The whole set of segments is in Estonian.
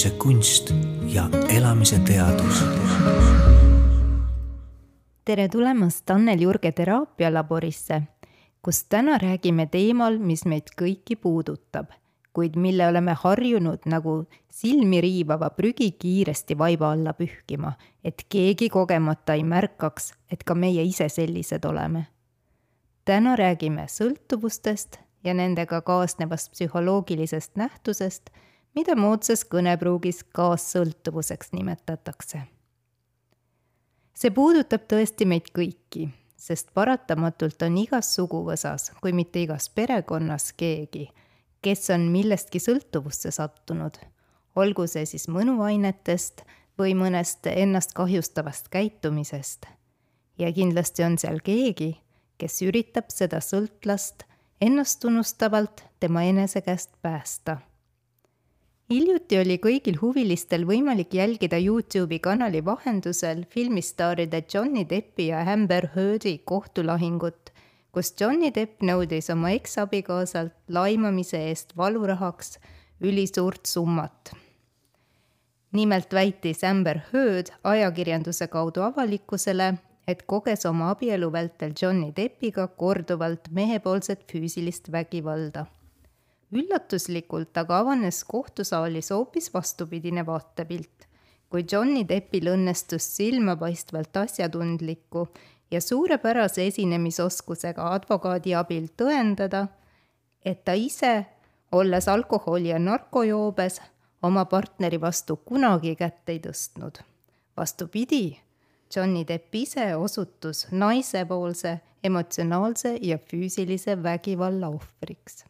elamise kunst ja elamise teadus. tere tulemast Annel Jurge teraapialaborisse, kus täna räägime teemal, mis meid kõiki puudutab, kuid mille oleme harjunud nagu silmi riivava prügi kiiresti vaiba alla pühkima, et keegi kogemata ei märkaks, et ka meie ise sellised oleme. täna räägime sõltuvustest ja nendega kaasnevast psühholoogilisest nähtusest mida moodsas kõnepruugis kaassõltuvuseks nimetatakse. see puudutab tõesti meid kõiki, sest paratamatult on igas suguvõsas, kui mitte igas perekonnas keegi, kes on millestki sõltuvusse sattunud, olgu see siis mõnuainetest või mõnest ennast kahjustavast käitumisest. ja kindlasti on seal keegi, kes üritab seda sõltlast ennastunnustavalt tema enese käest päästa hiljuti oli kõigil huvilistel võimalik jälgida Youtube'i kanali vahendusel filmistaaride Johnny Deppi ja Amber Heardi kohtulahingut, kus Johnny Depp nõudis oma eksabikaasalt laimamise eest valurahaks ülisuurt summat. nimelt väitis Amber Heard ajakirjanduse kaudu avalikkusele, et koges oma abielu vältel Johnny Deppiga korduvalt mehepoolset füüsilist vägivalda üllatuslikult aga avanes kohtusaalis hoopis vastupidine vaatepilt, kui Johnny Deppil õnnestus silmapaistvalt asjatundliku ja suurepärase esinemisoskusega advokaadi abil tõendada, et ta ise, olles alkoholi ja narkojoobes, oma partneri vastu kunagi kätt ei tõstnud. vastupidi, Johnny Depp ise osutus naisepoolse emotsionaalse ja füüsilise vägivalla ohvriks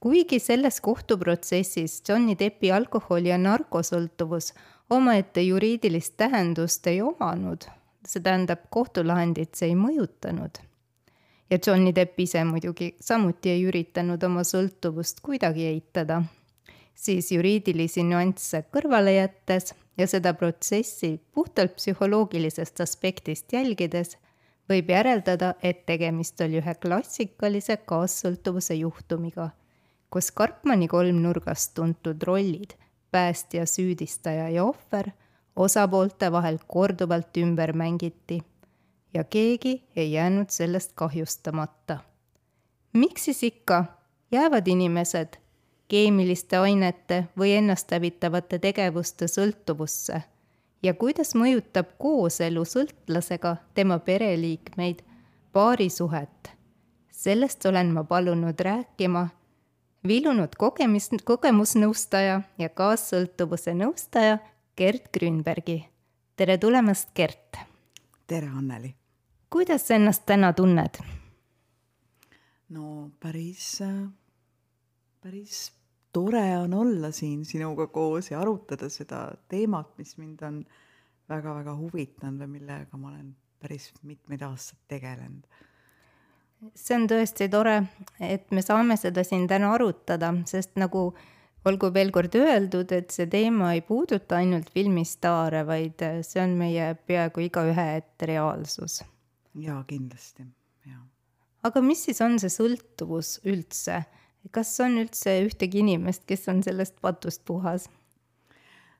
kuigi selles kohtuprotsessis Johnny Deppi alkoholi- ja narkosõltuvus omaette juriidilist tähendust ei omanud, see tähendab, kohtulahendit see ei mõjutanud. ja Johnny Depp ise muidugi samuti ei üritanud oma sõltuvust kuidagi eitada, siis juriidilisi nüansse kõrvale jättes ja seda protsessi puhtalt psühholoogilisest aspektist jälgides võib järeldada, et tegemist oli ühe klassikalise kaassõltuvuse juhtumiga kus Karpmani kolmnurgast tuntud rollid, päästja, süüdistaja ja ohver, osapoolte vahel korduvalt ümber mängiti ja keegi ei jäänud sellest kahjustamata. miks siis ikka jäävad inimesed keemiliste ainete või ennasthävitavate tegevuste sõltuvusse ja kuidas mõjutab kooselu sõltlasega tema pereliikmeid, paarisuhet. sellest olen ma palunud rääkima vilunud kogemus, kogemusnõustaja ja kaassõltuvuse nõustaja Gert Grünbergi. tere tulemast, Gert! tere, Anneli! kuidas sa ennast täna tunned? no päris, päris tore on olla siin sinuga koos ja arutada seda teemat, mis mind on väga-väga huvitanud või millega ma olen päris mitmeid aastaid tegelenud see on tõesti tore, et me saame seda siin täna arutada, sest nagu olgu veel kord öeldud, et see teema ei puuduta ainult filmistaare, vaid see on meie peaaegu igaühe ette reaalsus. jaa, kindlasti, jaa. aga mis siis on see sõltuvus üldse? kas on üldse ühtegi inimest, kes on sellest patust puhas?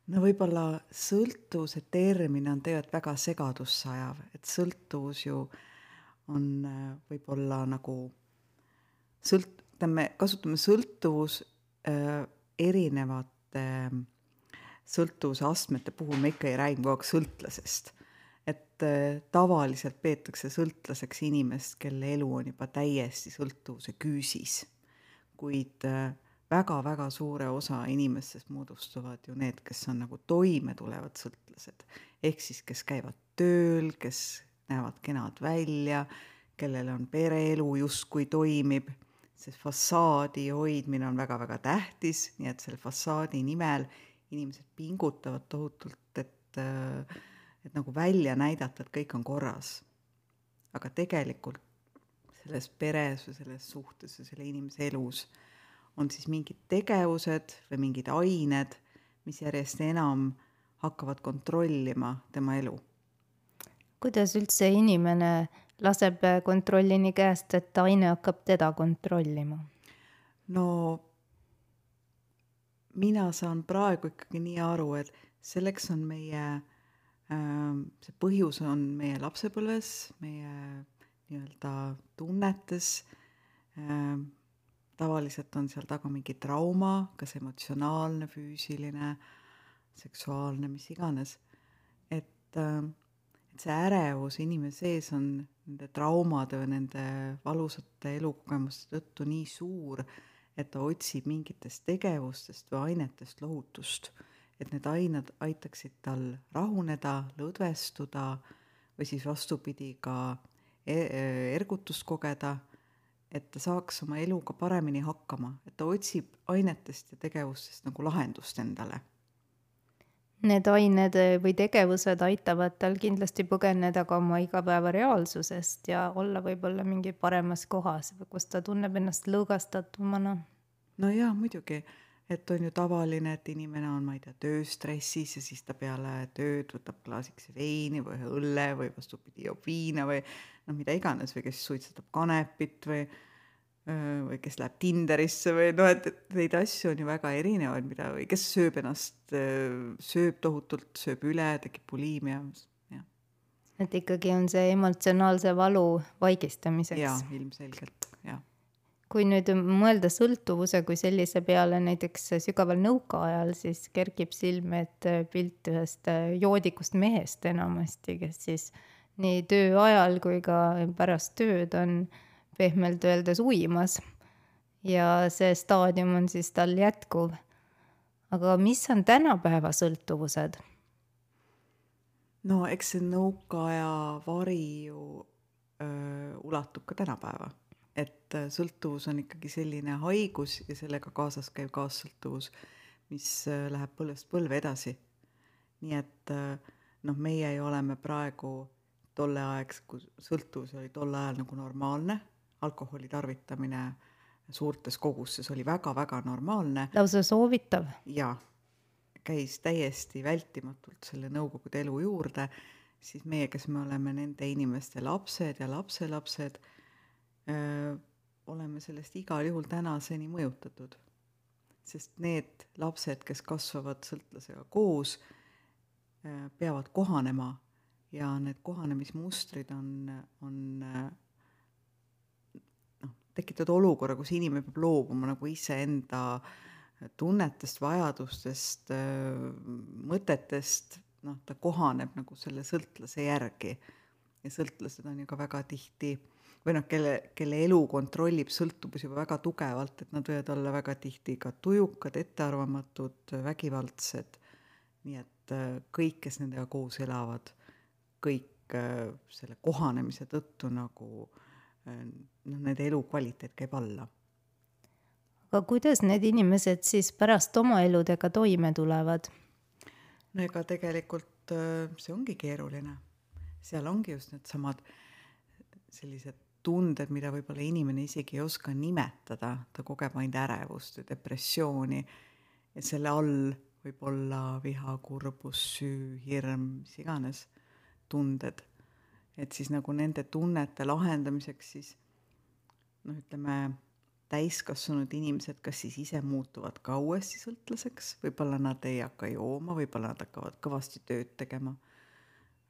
no võib-olla sõltuvuse termin on tegelikult väga segadusse ajav, et sõltuvus ju äh, on äh, võib-olla nagu sõlt-, ütleme, kasutame sõltuvus äh, erinevate äh, sõltuvuse astmete puhul me ikka ei räägi kogu aeg sõltlasest. et äh, tavaliselt peetakse sõltlaseks inimest, kelle elu on juba täiesti sõltuvuse küüsis. kuid äh, väga-väga suure osa inimestest moodustavad ju need, kes on nagu toimetulevad sõltlased. ehk siis, kes käivad tööl, kes näevad kenad välja, kellel on pereelu justkui toimib, see fassaadi hoidmine on väga-väga tähtis, nii et selle fassaadi nimel inimesed pingutavad tohutult, et, et nagu välja näidata, et kõik on korras. aga tegelikult selles peres või selles suhtes või selle inimese elus on siis mingid tegevused või mingid ained, mis järjest enam hakkavad kontrollima tema elu kuidas üldse inimene laseb kontrolli nii käest, et aine hakkab teda kontrollima? no mina saan praegu ikkagi nii aru, et selleks on meie äh,, see põhjus on meie lapsepõlves, meie nii-öelda tunnetes äh,, tavaliselt on seal taga mingi trauma, kas emotsionaalne, füüsiline, seksuaalne, mis iganes. et, äh, et see ärevus inimese sees on nende traumade või nende valusate elukogemuste tõttu nii suur, et ta otsib mingitest tegevustest või ainetest lohutust. et need ained aitaksid tal rahuneda, lõdvestuda või siis vastupidi, ka e-, ergutust kogeda et ta saaks oma eluga paremini hakkama, et ta otsib ainetest ja tegevustest nagu lahendust endale. Need ained või tegevused aitavad tal kindlasti põgeneda ka oma igapäeva reaalsusest ja olla võib-olla mingi paremas kohas, kus ta tunneb ennast lõõgastatumana. no jaa, muidugi, et on ju tavaline, et inimene on, ma ei tea, tööstressis ja siis ta peale tööd võtab klaasikese veini või õlle või vastupidi, joob viina või noh, mida iganes või kes suitsetab kanepit või või kes läheb Tinderisse või noh, et, et neid asju on ju väga erinevaid, mida või kes sööb ennast, sööb tohutult, sööb üle, tekib buliimia, et ikkagi on see emotsionaalse valu vaigistamiseks. jaa, ilmselgelt, jah. kui nüüd mõelda sõltuvuse kui sellise peale näiteks sügaval nõukaajal, siis kerkib silme ette pilt ühest joodikust mehest enamasti, kes siis nii töö ajal kui ka pärast tööd on pehmelt öeldes uimas. ja see staadium on siis tal jätkuv. aga mis on tänapäeva sõltuvused? no eks see nõukaaja vari ju öö, ulatub ka tänapäeva, et sõltuvus on ikkagi selline haigus ja sellega kaasas käiv kaassõltuvus, mis läheb põlvest põlve edasi. nii et noh, meie ju oleme praegu tolleaegs, kui sõltuvus oli tol ajal nagu normaalne, alkoholi tarvitamine suurtes kogustes oli väga-väga normaalne. lausa soovitav. jaa, käis täiesti vältimatult selle nõukogude elu juurde, siis meie, kes me oleme nende inimeste lapsed ja lapselapsed, oleme sellest igal juhul tänaseni mõjutatud. sest need lapsed, kes kasvavad sõltlasega koos, peavad kohanema ja need kohanemismustrid on, on tekitavad olukorra, kus inimene peab loobuma nagu iseenda tunnetest, vajadustest, mõtetest, noh, ta kohaneb nagu selle sõltlase järgi. ja sõltlased on ju ka väga tihti või noh, kelle, kelle elu kontrollib sõltuvus juba väga tugevalt, et nad võivad olla väga tihti ka tujukad, ettearvamatud, vägivaldsed. nii et kõik, kes nendega koos elavad kõik selle kohanemise tõttu nagu äh, noh, nende elukvaliteet käib alla. aga kuidas need inimesed siis pärast oma eludega toime tulevad? no ega tegelikult äh, see ongi keeruline. seal ongi just needsamad sellised tunded, mida võib-olla inimene isegi ei oska nimetada, ta kogeb ainult ärevust ja depressiooni ja selle all võib olla viha, kurbus, süü, hirm, mis iganes tunded. Et siis nagu nende tunnete lahendamiseks siis noh, ütleme täiskasvanud inimesed kas siis ise muutuvad ka uuesti sõltlaseks, võib-olla nad ei hakka jooma, võib-olla nad hakkavad kõvasti tööd tegema,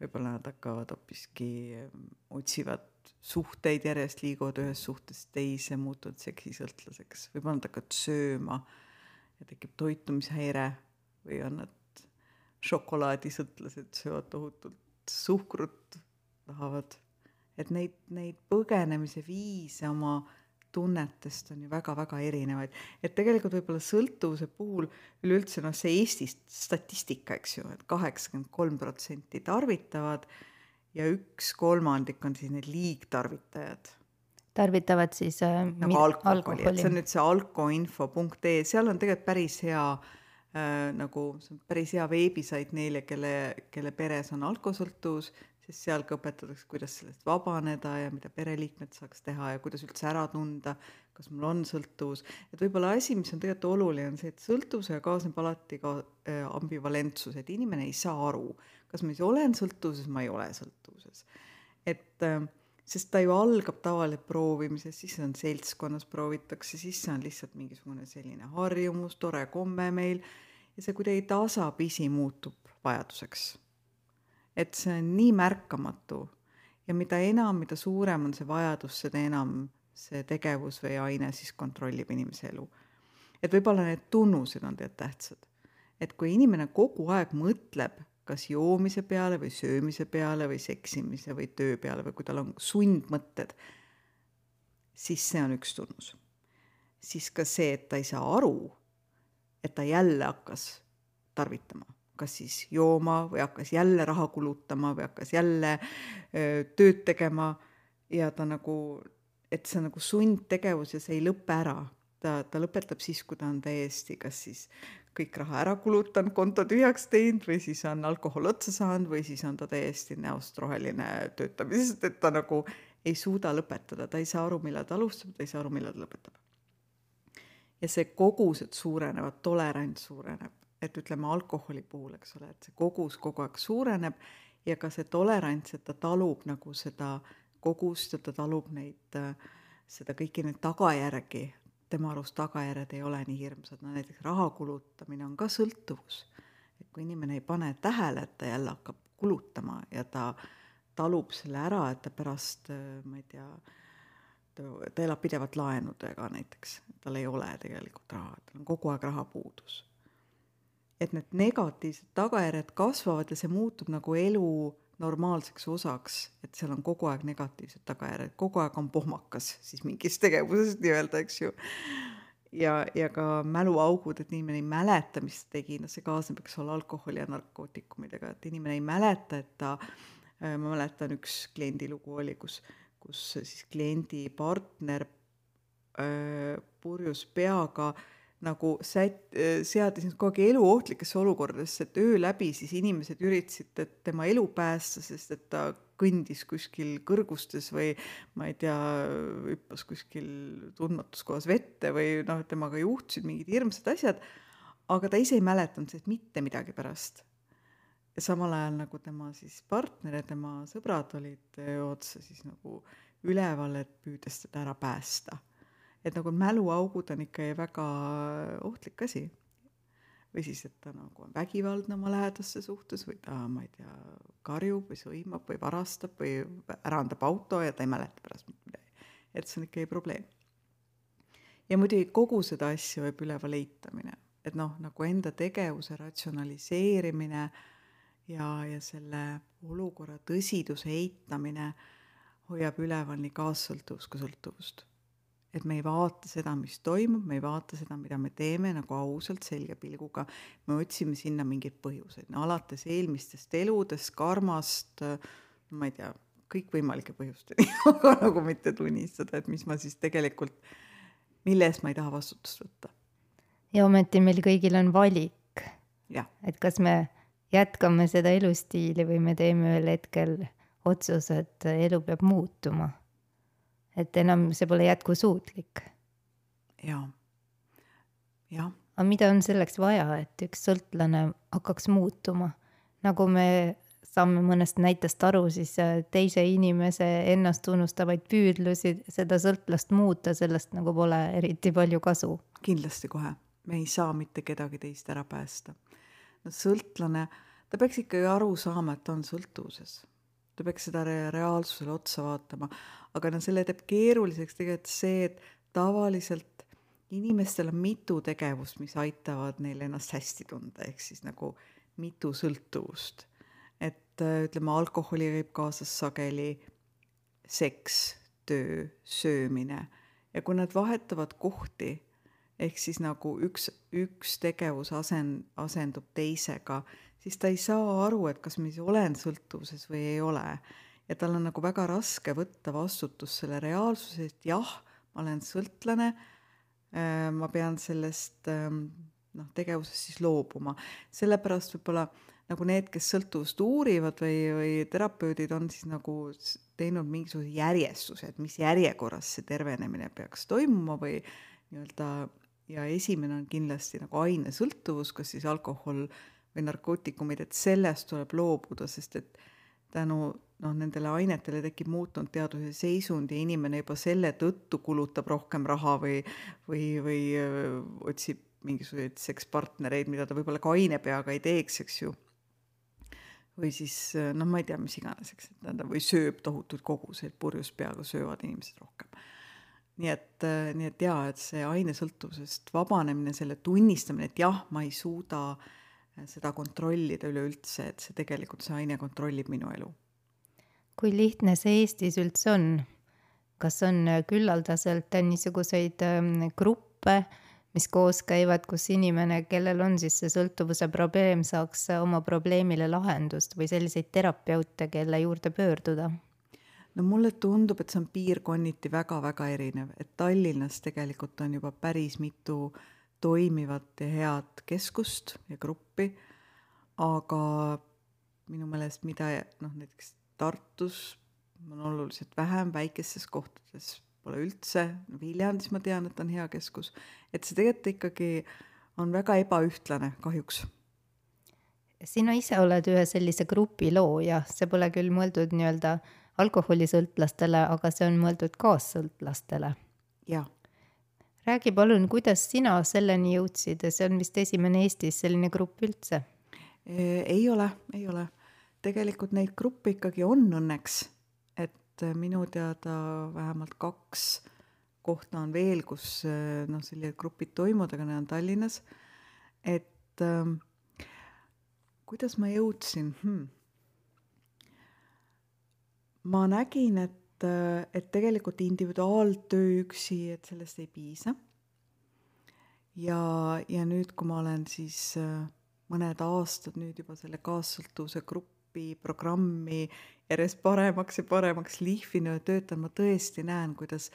võib-olla nad hakkavad hoopiski, otsivad suhteid järjest, liiguvad ühest suhtest teise, muutuvad seksisõltlaseks, võib-olla nad hakkavad sööma ja tekib toitumishäire või on nad šokolaadisõltlased, söövad tohutult suhkrut tahavad, et neid, neid põgenemise viise oma tunnetest on ju väga-väga erinevaid, et tegelikult võib-olla sõltuvuse puhul üleüldse noh, see Eesti statistika, eks ju, et kaheksakümmend kolm protsenti tarvitavad ja üks kolmandik on siis need liigtarvitajad. tarvitavad siis äh, nagu alkoholi, alkoholi., et see on nüüd see alkoinfo.ee, seal on tegelikult päris hea äh, nagu see on päris hea veebisait neile, kelle, kelle peres on alkosõltuvus, sest seal ka õpetatakse, kuidas sellest vabaneda ja mida pereliikmed saaks teha ja kuidas üldse ära tunda, kas mul on sõltuvus. et võib-olla asi, mis on tegelikult oluline, on see, et sõltuvusega kaasneb alati ka äh, ambivalentsus, et inimene ei saa aru, kas ma siis olen sõltuvuses, ma ei ole sõltuvuses. et äh, sest ta ju algab tavaliselt proovimisest, siis on seltskonnas proovitakse, siis see on lihtsalt mingisugune selline harjumus, tore komme meil ja see kuidagi tasapisi muutub vajaduseks. Et see on nii märkamatu ja mida enam, mida suurem on see vajadus, seda enam see tegevus või aine siis kontrollib inimese elu. et võib-olla need tunnused on tegelikult tähtsad. et kui inimene kogu aeg mõtleb kas joomise peale või söömise peale või seksimise või töö peale või kui tal on sundmõtted, siis see on üks tunnus. siis ka see, et ta ei saa aru, et ta jälle hakkas tarvitama, kas siis jooma või hakkas jälle raha kulutama või hakkas jälle öö, tööd tegema. Ja ta nagu, et see nagu sundtegevus ja see ei lõpe ära. Ta, ta lõpetab siis, kui ta on täiesti kas siis kõik raha ära kulutanud, konto tühjaks teinud või siis on alkohol otsa saanud või siis on ta täiesti näost roheline töötamisest, et ta nagu ei suuda lõpetada, ta ei saa aru, millal ta alustab, ta ei saa aru, millal ta lõpetab. ja see kogused suurenevad, tolerants suureneb, et ütleme alkoholi puhul, eks ole, et see kogus kogu aeg suureneb ja ka see tolerants, et ta talub nagu seda kogust ja ta talub neid, seda kõiki neid tagajärgi, tema arust tagajärjed ei ole nii hirmsad, no näiteks raha kulutamine on ka sõltuvus. et kui inimene ei pane tähele, et ta jälle hakkab kulutama ja ta talub selle ära, et ta pärast, ma ei tea, ta elab pidevalt laenudega näiteks, tal ei ole tegelikult raha, tal on kogu aeg rahapuudus. Et need negatiivsed tagajärjed kasvavad ja see muutub nagu elu normaalseks osaks, et seal on kogu aeg negatiivsed tagajärjed, kogu aeg on pohmakas siis mingis tegevuses nii-öelda, eks ju. ja, ja ka mäluaugud, et inimene ei mäleta, mis ta tegi, noh, see kaasneb, eks ole, alkoholi ja narkootikumidega, et inimene ei mäleta, et ta, äh, ma mäletan, üks kliendi lugu oli, kus, kus siis kliendi partner öö, äh, purjus peaga öö, nagu sät-, seadis end kogu aeg eluohtlikesse olukordadesse, et öö läbi siis inimesed üritasid tema elu päästa, sest et ta kõndis kuskil kõrgustes või ma ei tea, hüppas kuskil tundmatus kohas vette või noh, temaga juhtusid mingid hirmsad asjad, aga ta ise ei mäletanud sellest mitte midagi pärast. ja samal ajal nagu tema siis partner ja tema sõbrad olid otsa siis nagu üleval, et püüdes teda ära päästa et nagu mäluaugud on ikka väga ohtlik asi. või siis, et ta nagu on vägivaldne oma lähedaste suhtes või ta, ma ei tea, karjub või sõimab või varastab või ära andab auto ja ta ei mäleta pärast mitte midagi. et see on ikkagi probleem. ja muidugi kogu seda asja võib üleval eitamine, et noh, nagu enda tegevuse ratsionaliseerimine ja, ja selle olukorra tõsiduse eitamine hoiab üleval nii kaassõltuvust kui sõltuvust et me ei vaata seda, mis toimub, me ei vaata seda, mida me teeme nagu ausalt, selge pilguga, me otsime sinna mingeid põhjuseid, no alates eelmistest eludest, karmast, ma ei tea, kõikvõimalike põhjusteni aga nagu mitte tunnistada, et mis ma siis tegelikult, mille eest ma ei taha vastutust võtta. ja ometi meil kõigil on valik. et kas me jätkame seda elustiili või me teeme ühel hetkel otsuse, et elu peab muutuma et enam see pole jätkusuutlik. jaa, jah. aga mida on selleks vaja, et üks sõltlane hakkaks muutuma? nagu me saame mõnest näitest aru, siis äh, teise inimese ennast tunnustavaid püüdlusi seda sõltlast muuta, sellest nagu pole eriti palju kasu. kindlasti kohe, me ei saa mitte kedagi teist ära päästa. no sõltlane, ta peaks ikkagi aru saama, et ta on sõltuvuses ta peaks seda reaalsusele otsa vaatama, aga no selle teeb keeruliseks tegelikult see, et tavaliselt inimestel on mitu tegevust, mis aitavad neil ennast hästi tunda, ehk siis nagu mitu sõltuvust. et äh, ütleme, alkoholi käib kaasas sageli seks, töö, söömine ja kui nad vahetavad kohti, ehk siis nagu üks, üks tegevus asen-, asendub teisega, siis ta ei saa aru, et kas ma siis olen sõltuvuses või ei ole. ja tal on nagu väga raske võtta vastutust selle reaalsuse eest, jah, ma olen sõltlane, äh, ma pean sellest ähm, noh, tegevusest siis loobuma. sellepärast võib-olla nagu need, kes sõltuvust uurivad või, või terapeudid on siis nagu teinud mingisuguse järjestuse, et mis järjekorras see tervenemine peaks toimuma või nii-öelda ja esimene on kindlasti nagu ainesõltuvus, kas siis alkohol või narkootikumid, et sellest tuleb loobuda, sest et tänu noh, nendele ainetele tekib muutunud teaduse seisund ja inimene juba selle tõttu kulutab rohkem raha või, või, või öö, otsib mingisuguseid sekspartnereid, mida ta võib-olla ka aine peaga ei teeks, eks ju. või siis noh, ma ei tea, mis iganes, eks, et tähendab, või sööb tohutuid koguseid, purjus peaga söövad inimesed rohkem. nii et, nii et jaa, et see ainesõltuvusest vabanemine, selle tunnistamine, et jah, ma ei suuda seda kontrollida üleüldse, et see tegelikult, see aine kontrollib minu elu kui lihtne see Eestis üldse on? kas on küllaldaselt niisuguseid ähm, gruppe, mis koos käivad, kus inimene, kellel on siis see sõltuvuse probleem, saaks oma probleemile lahendust või selliseid terapeute, kelle juurde pöörduda? no mulle tundub, et see on piirkonniti väga-väga erinev, et Tallinnas tegelikult on juba päris mitu toimivat ja head keskust ja gruppi, aga minu meelest mida noh, näiteks Tartus on oluliselt vähem, väikestes kohtades pole üldse, Viljandis ma tean, et on hea keskus, et see tegelikult ikkagi on väga ebaühtlane kahjuks. sina ise oled ühe sellise grupi looja, see pole küll mõeldud nii-öelda alkoholisõltlastele, aga see on mõeldud kaassõltlastele. jah. Räägi palun, kuidas sina selleni jõudsid see on vist esimene Eestis selline grupp üldse? ei ole, ei ole tegelikult neid gruppe ikkagi on õnneks, et äh, minu teada vähemalt kaks kohta on veel, kus äh, noh, sellised grupid toimuvad, aga need on Tallinnas. et äh, kuidas ma jõudsin hmm.? ma nägin, et, äh, et tegelikult individuaaltöö üksi, et sellest ei piisa. ja, ja nüüd, kui ma olen siis äh, mõned aastad nüüd juba selle kaassõltuvuse gruppi, programmi järjest paremaks ja paremaks lihvinud ja töötan, ma tõesti näen, kuidas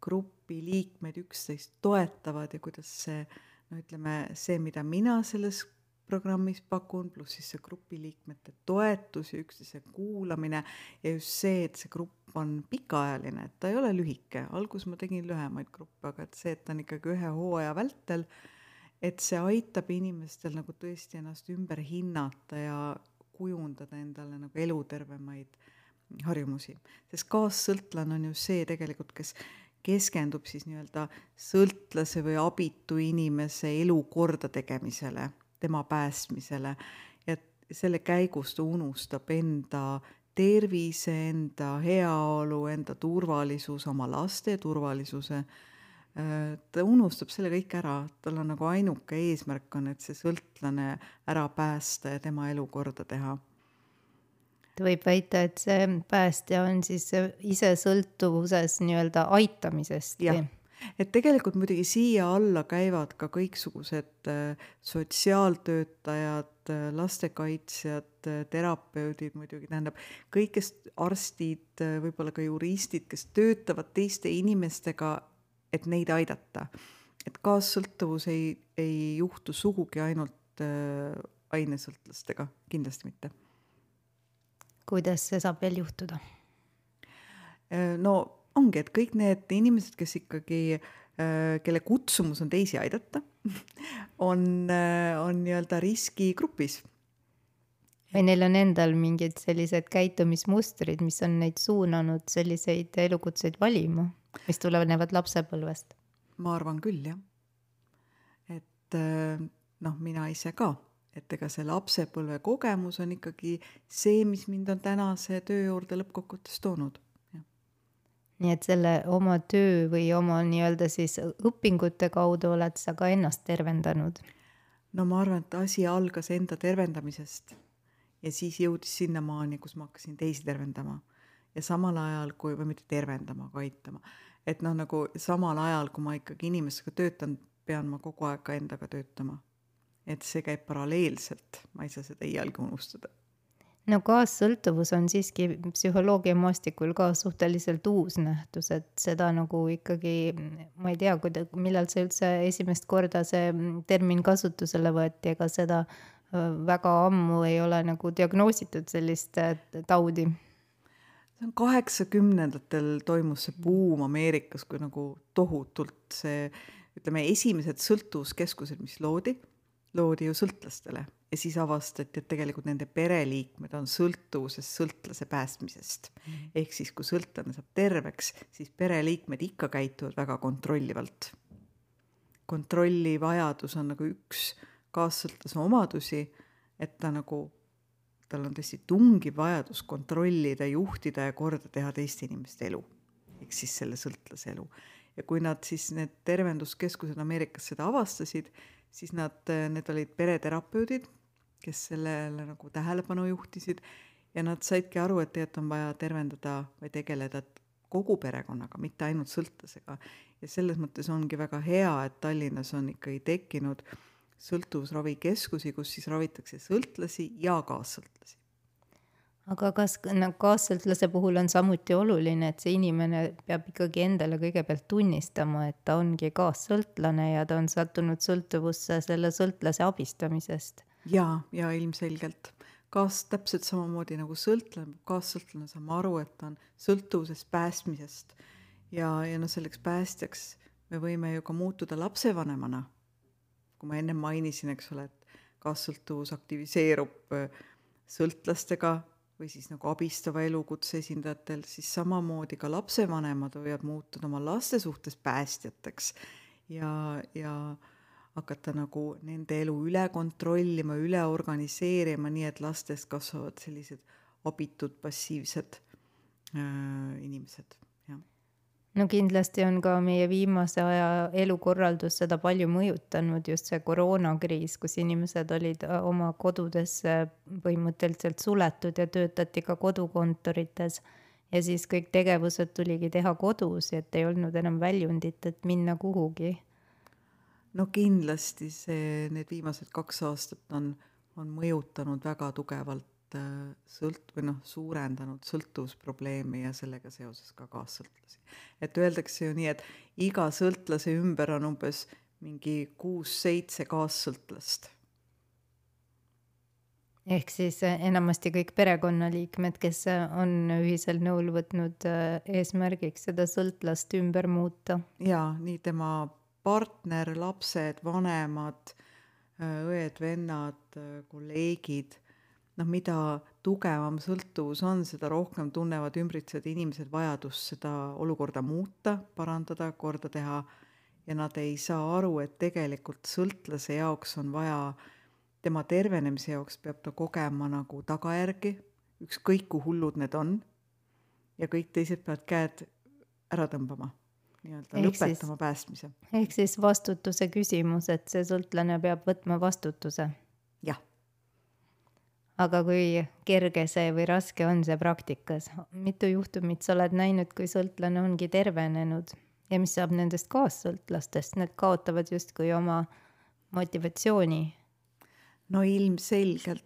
grupi liikmed üksteist toetavad ja kuidas see no ütleme, see, mida mina selles programmis pakun, pluss siis see grupi liikmete toetus ja üksteise kuulamine ja just see, et see grupp on pikaajaline, et ta ei ole lühike, alguses ma tegin lühemaid gruppe, aga et see, et ta on ikkagi ühe hooaja vältel, et see aitab inimestel nagu tõesti ennast ümber hinnata ja kujundada endale nagu elutervemaid harjumusi. sest kaassõltlane on ju see tegelikult, kes keskendub siis nii-öelda sõltlase või abitu inimese elu kordategemisele, tema päästmisele ja selle käigus ta unustab enda tervise, enda heaolu, enda turvalisuse, oma laste turvalisuse ta unustab selle kõik ära, tal on nagu ainuke eesmärk on, et see sõltlane ära päästa ja tema elu korda teha. võib väita, et see päästja on siis ise sõltuvuses nii-öelda aitamisest. jah, et tegelikult muidugi siia alla käivad ka kõiksugused äh, sotsiaaltöötajad, äh, lastekaitsjad, äh, terapeudid muidugi, tähendab kõik, kes arstid, võib-olla ka juristid, kes töötavad teiste inimestega et neid aidata. et kaassõltuvus ei, ei juhtu sugugi ainult ainesõltlastega, kindlasti mitte. kuidas see saab veel juhtuda no ongi, et kõik need inimesed, kes ikkagi äh,, kelle kutsumus on teisi aidata on äh,, on nii-öelda riskigrupis või neil on endal mingid sellised käitumismustrid, mis on neid suunanud selliseid elukutseid valima? mis tulenevad lapsepõlvest? ma arvan küll, jah. et äh, noh, mina ise ka, et ega see lapsepõlve kogemus on ikkagi see, mis mind on tänase töö juurde lõppkokkuvõttes toonud. Nii et selle oma töö või oma nii-öelda siis õpingute kaudu oled sa ka ennast tervendanud? no ma arvan, et asi algas enda tervendamisest ja siis jõudis sinnamaani, kus ma hakkasin teisi tervendama ja samal ajal, kui, või mitte tervendama, aga aitama. et noh, nagu samal ajal, kui ma ikkagi inimestega töötan, pean ma kogu aeg ka endaga töötama. et see käib paralleelselt, ma ei saa seda iialgi unustada. No kaassõltuvus on siiski psühholoogia maastikul ka suhteliselt uus nähtus, et seda nagu ikkagi, ma ei tea, kuida-, millal see üldse esimest korda see termin kasutusele võeti, ega seda väga ammu ei ole nagu diagnoositud sellist äh, taudi. See on kaheksakümnendatel toimus see buum Ameerikas, kui nagu tohutult see, ütleme, esimesed sõltuvuskeskused, mis loodi, loodi ju sõltlastele ja siis avastati, et tegelikult nende pereliikmed on sõltuvuses sõltlase päästmisest. -hmm. ehk siis, kui sõltlane saab terveks, siis pereliikmed ikka käituvad väga kontrollivalt. kontrolli vajadus on nagu üks kaassõltlase omadusi, et ta nagu, tal on tõesti tungiv vajadus kontrollida, juhtida ja korda teha teiste inimeste elu. ehk siis selle sõltlase elu. ja kui nad siis, need tervenduskeskused Ameerikas seda avastasid, siis nad, need olid pereterapeudid, kes sellele nagu tähelepanu juhtisid ja nad saidki aru, et tegelikult on vaja tervendada või tegeleda kogu perekonnaga, mitte ainult sõltlasega. ja selles mõttes ongi väga hea, et Tallinnas on ikkagi tekkinud sõltuvusravikeskusi, kus siis ravitakse sõltlasi ja kaassõltlasi aga kas nagu kaassõltlase puhul on samuti oluline, et see inimene peab ikkagi endale kõigepealt tunnistama, et ta ongi kaassõltlane ja ta on sattunud sõltuvusse selle sõltlase abistamisest? Jaa, ja ilmselgelt. kaas-, täpselt samamoodi nagu sõltlane, kaassõltlane saama aru, et ta on sõltuvusest päästmisest. ja, ja noh, selleks päästjaks me võime ju ka muutuda lapsevanemana. kui ma ennem mainisin, eks ole, et kaassõltuvus aktiviseerub äh, sõltlastega või siis nagu abistava elukutse esindajatel, siis samamoodi ka lapsevanemad võivad muutuda oma laste suhtes päästjateks ja, ja hakata nagu nende elu üle kontrollima, üle organiseerima, nii et lastest kasvavad sellised abitud passiivsed äh, inimesed no kindlasti on ka meie viimase aja elukorraldus seda palju mõjutanud, just see koroonakriis, kus inimesed olid äh, oma kodudesse põhimõtteliselt suletud ja töötati ka kodukontorites. ja siis kõik tegevused tuligi teha kodus, et ei olnud enam väljundit, et minna kuhugi. No kindlasti see, need viimased kaks aastat on, on mõjutanud väga tugevalt Äh, sõlt- või noh, suurendanud sõltuvusprobleemi ja sellega seoses ka kaassõltlasi. et öeldakse ju nii, et iga sõltlase ümber on umbes mingi kuus-seitse kaassõltlast. ehk siis äh, enamasti kõik perekonnaliikmed, kes äh, on ühisel nõul võtnud eesmärgiks seda sõltlast ümber muuta. jaa, nii tema partner, lapsed, vanemad, õed-vennad, kolleegid. Noh, mida tugevam sõltuvus on, seda rohkem tunnevad ümbritsevad inimesed vajadust seda olukorda muuta, parandada, korda teha. Ja nad ei saa aru, et tegelikult sõltlase jaoks on vaja, tema tervenemise jaoks peab ta kogema nagu tagajärgi, ükskõik kui hullud need on, ja kõik teised peavad käed ära tõmbama nii-öelda lõpetama siis, päästmise. ehk siis vastutuse küsimus, et see sõltlane peab võtma vastutuse. jah aga kui kerge see või raske on see praktikas? mitu juhtumit sa oled näinud, kui sõltlane ongi tervenenud ja mis saab nendest kaassõltlastest, need kaotavad justkui oma motivatsiooni? no ilmselgelt.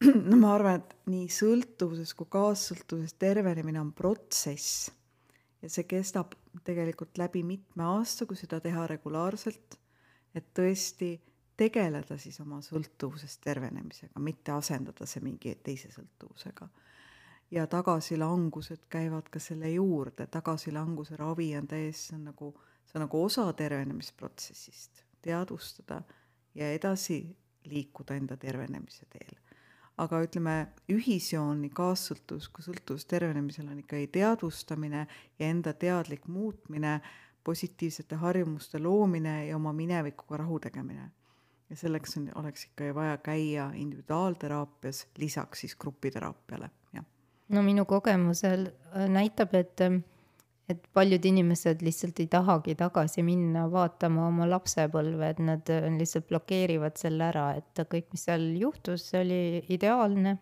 no ma arvan, et nii sõltuvuses kui kaassõltuvuses tervenemine on protsess ja see kestab tegelikult läbi mitme aasta, kui seda teha regulaarselt. et tõesti tegeleda siis oma sõltuvusest tervenemisega, mitte asendada see mingi teise sõltuvusega. ja tagasilangused käivad ka selle juurde, tagasilanguse ravi on täiesti, see on nagu, see on nagu osa tervenemisprotsessist, teadvustada ja edasi liikuda enda tervenemise teel. Aga ütleme, ühisjoon nii kaassõltuvus kui sõltuvus tervenemisel on ikkagi teadvustamine ja enda teadlik muutmine, positiivsete harjumuste loomine ja oma minevikuga rahu tegemine ja selleks on, oleks ikka vaja käia individuaalteraapias lisaks siis grupiteraapiale, jah. no minu kogemusel äh, näitab, et, et paljud inimesed lihtsalt ei tahagi tagasi minna vaatama oma lapsepõlve, et nad äh, lihtsalt blokeerivad selle ära, et kõik, mis seal juhtus, see oli ideaalne.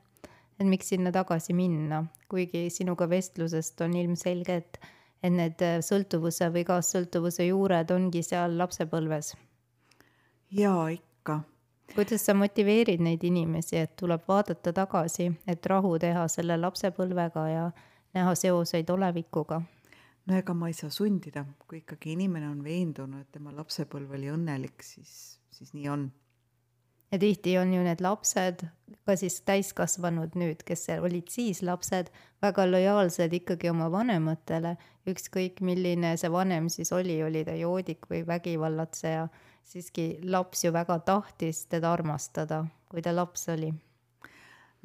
et miks sinna tagasi minna, kuigi sinuga vestlusest on ilmselge, et, et need äh, sõltuvuse või kaassõltuvuse juured ongi seal lapsepõlves jaa, ikka ikka. kuidas sa motiveerid neid inimesi, et tuleb vaadata tagasi, et rahu teha selle lapsepõlvega ja näha seoseid olevikuga? No ega ma ei saa sundida, kui ikkagi inimene on veendunud, et tema lapsepõlv oli õnnelik, siis, siis nii on. ja tihti on ju need lapsed, ka siis täiskasvanud nüüd, kes olid siis lapsed, väga lojaalsed ikkagi oma vanematele, ükskõik milline see vanem siis oli, oli ta joodik või vägivallatseja, siiski laps ju väga tahtis teda armastada, kui ta laps oli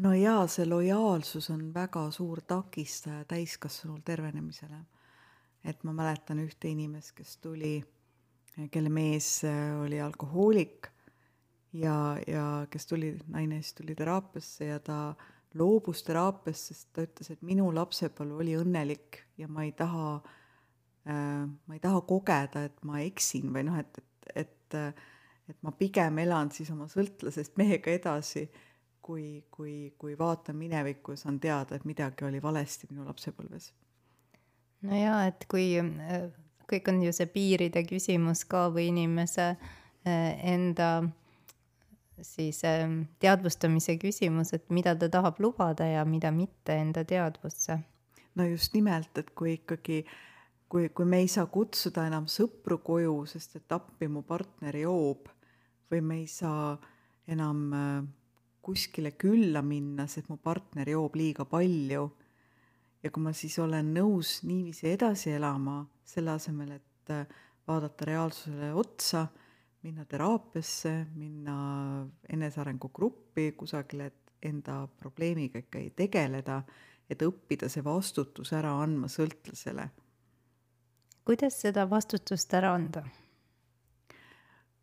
no jaa, see lojaalsus on väga suur takistaja täiskasvanul tervenemisele. Et ma mäletan ühte inimest, kes tuli, kelle mees oli alkohoolik ja, ja kes tuli, naine siis tuli teraapiasse ja ta loobus teraapiast, sest ta ütles, et minu lapsepõlv oli õnnelik ja ma ei taha äh,, ma ei taha kogeda, et ma eksin või noh, et, et, et, et ma pigem elan siis oma sõltlasest mehega edasi kui, kui, kui vaatan minevikku ja saan teada, et midagi oli valesti minu lapsepõlves. No jaa, et kui kõik on ju see piiride küsimus ka või inimese äh, enda siis ähm, teadvustamise küsimus, et mida ta tahab lubada ja mida mitte enda teadvusse. no just nimelt, et kui ikkagi, kui, kui me ei saa kutsuda enam sõpru koju, sest et appi mu partner joob või me ei saa enam äh, kuskile külla minna, sest mu partner joob liiga palju. Ja kui ma siis olen nõus niiviisi edasi elama, selle asemel, et äh, vaadata reaalsusele otsa, minna teraapiasse, minna enesearengu gruppi kusagile, et enda probleemiga ikka ei tegeleda, et õppida see vastutus ära andma sõltlasele. kuidas seda vastutust ära anda?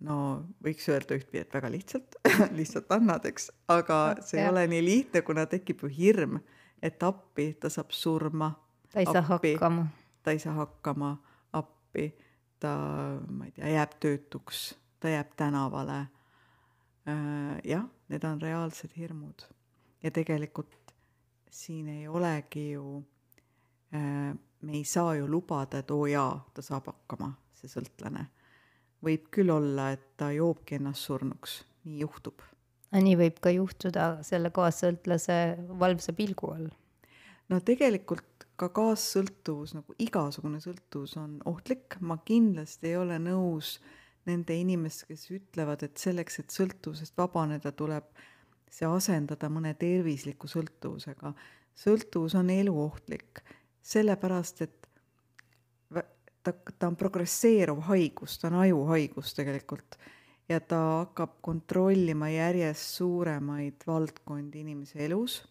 no võiks öelda ühtpidi, et väga lihtsalt lihtsalt annad, eks, aga see ja. ei ole nii lihtne, kuna tekib ju hirm, et appi ta saab surma. ta ei saa hakkama. ta ei saa hakkama, appi, ta, ma ei tea, jääb töötuks, ta jääb tänavale. Äh, jah, need on reaalsed hirmud ja tegelikult siin ei olegi ju, äh, me ei saa ju lubada, et oo jaa, ta saab hakkama, see sõltlane võib küll olla, et ta joobki ennast surnuks, nii juhtub. Nii võib ka juhtuda selle kaassõltlase valvsa pilgu all. no tegelikult ka kaassõltuvus, nagu igasugune sõltuvus on ohtlik, ma kindlasti ei ole nõus nende inimestega, kes ütlevad, et selleks, et sõltuvusest vabaneda, tuleb see asendada mõne tervisliku sõltuvusega. sõltuvus on eluohtlik, sellepärast et ta, ta on progresseeruv haigus, ta on ajuhaigus tegelikult ja ta hakkab kontrollima järjest suuremaid valdkondi inimese elus.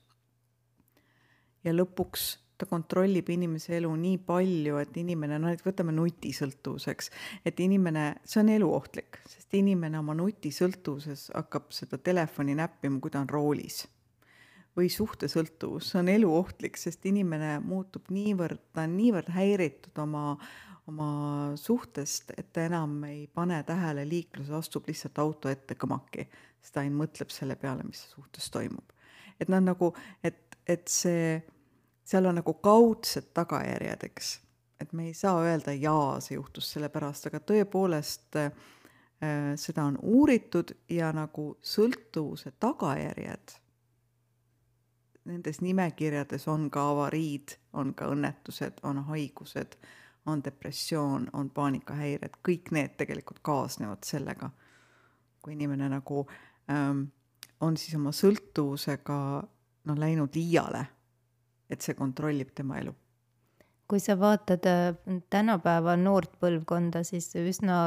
ja lõpuks ta kontrollib inimese elu nii palju, et inimene, no et võtame nutisõltuvuseks, et inimene, see on eluohtlik, sest inimene oma nutisõltuvuses hakkab seda telefoni näppima, kui ta on roolis. või suhtesõltuvus, see on eluohtlik, sest inimene muutub niivõrd, ta on niivõrd häiritud oma oma suhtest, et ta enam ei pane tähele liikluses, astub lihtsalt auto ette kõmaki, sest ta ainult mõtleb selle peale, mis suhtes toimub. et noh, nagu, et, et see, seal on nagu kaudsed tagajärjed, eks, et me ei saa öelda jaa, see juhtus sellepärast, aga tõepoolest äh, seda on uuritud ja nagu sõltuvuse tagajärjed nendes nimekirjades on ka avariid, on ka õnnetused, on haigused on depressioon, on paanikahäired, kõik need tegelikult kaasnevad sellega, kui inimene nagu ähm, on siis oma sõltuvusega noh, läinud liiale, et see kontrollib tema elu. kui sa vaatad äh, tänapäeva noort põlvkonda, siis üsna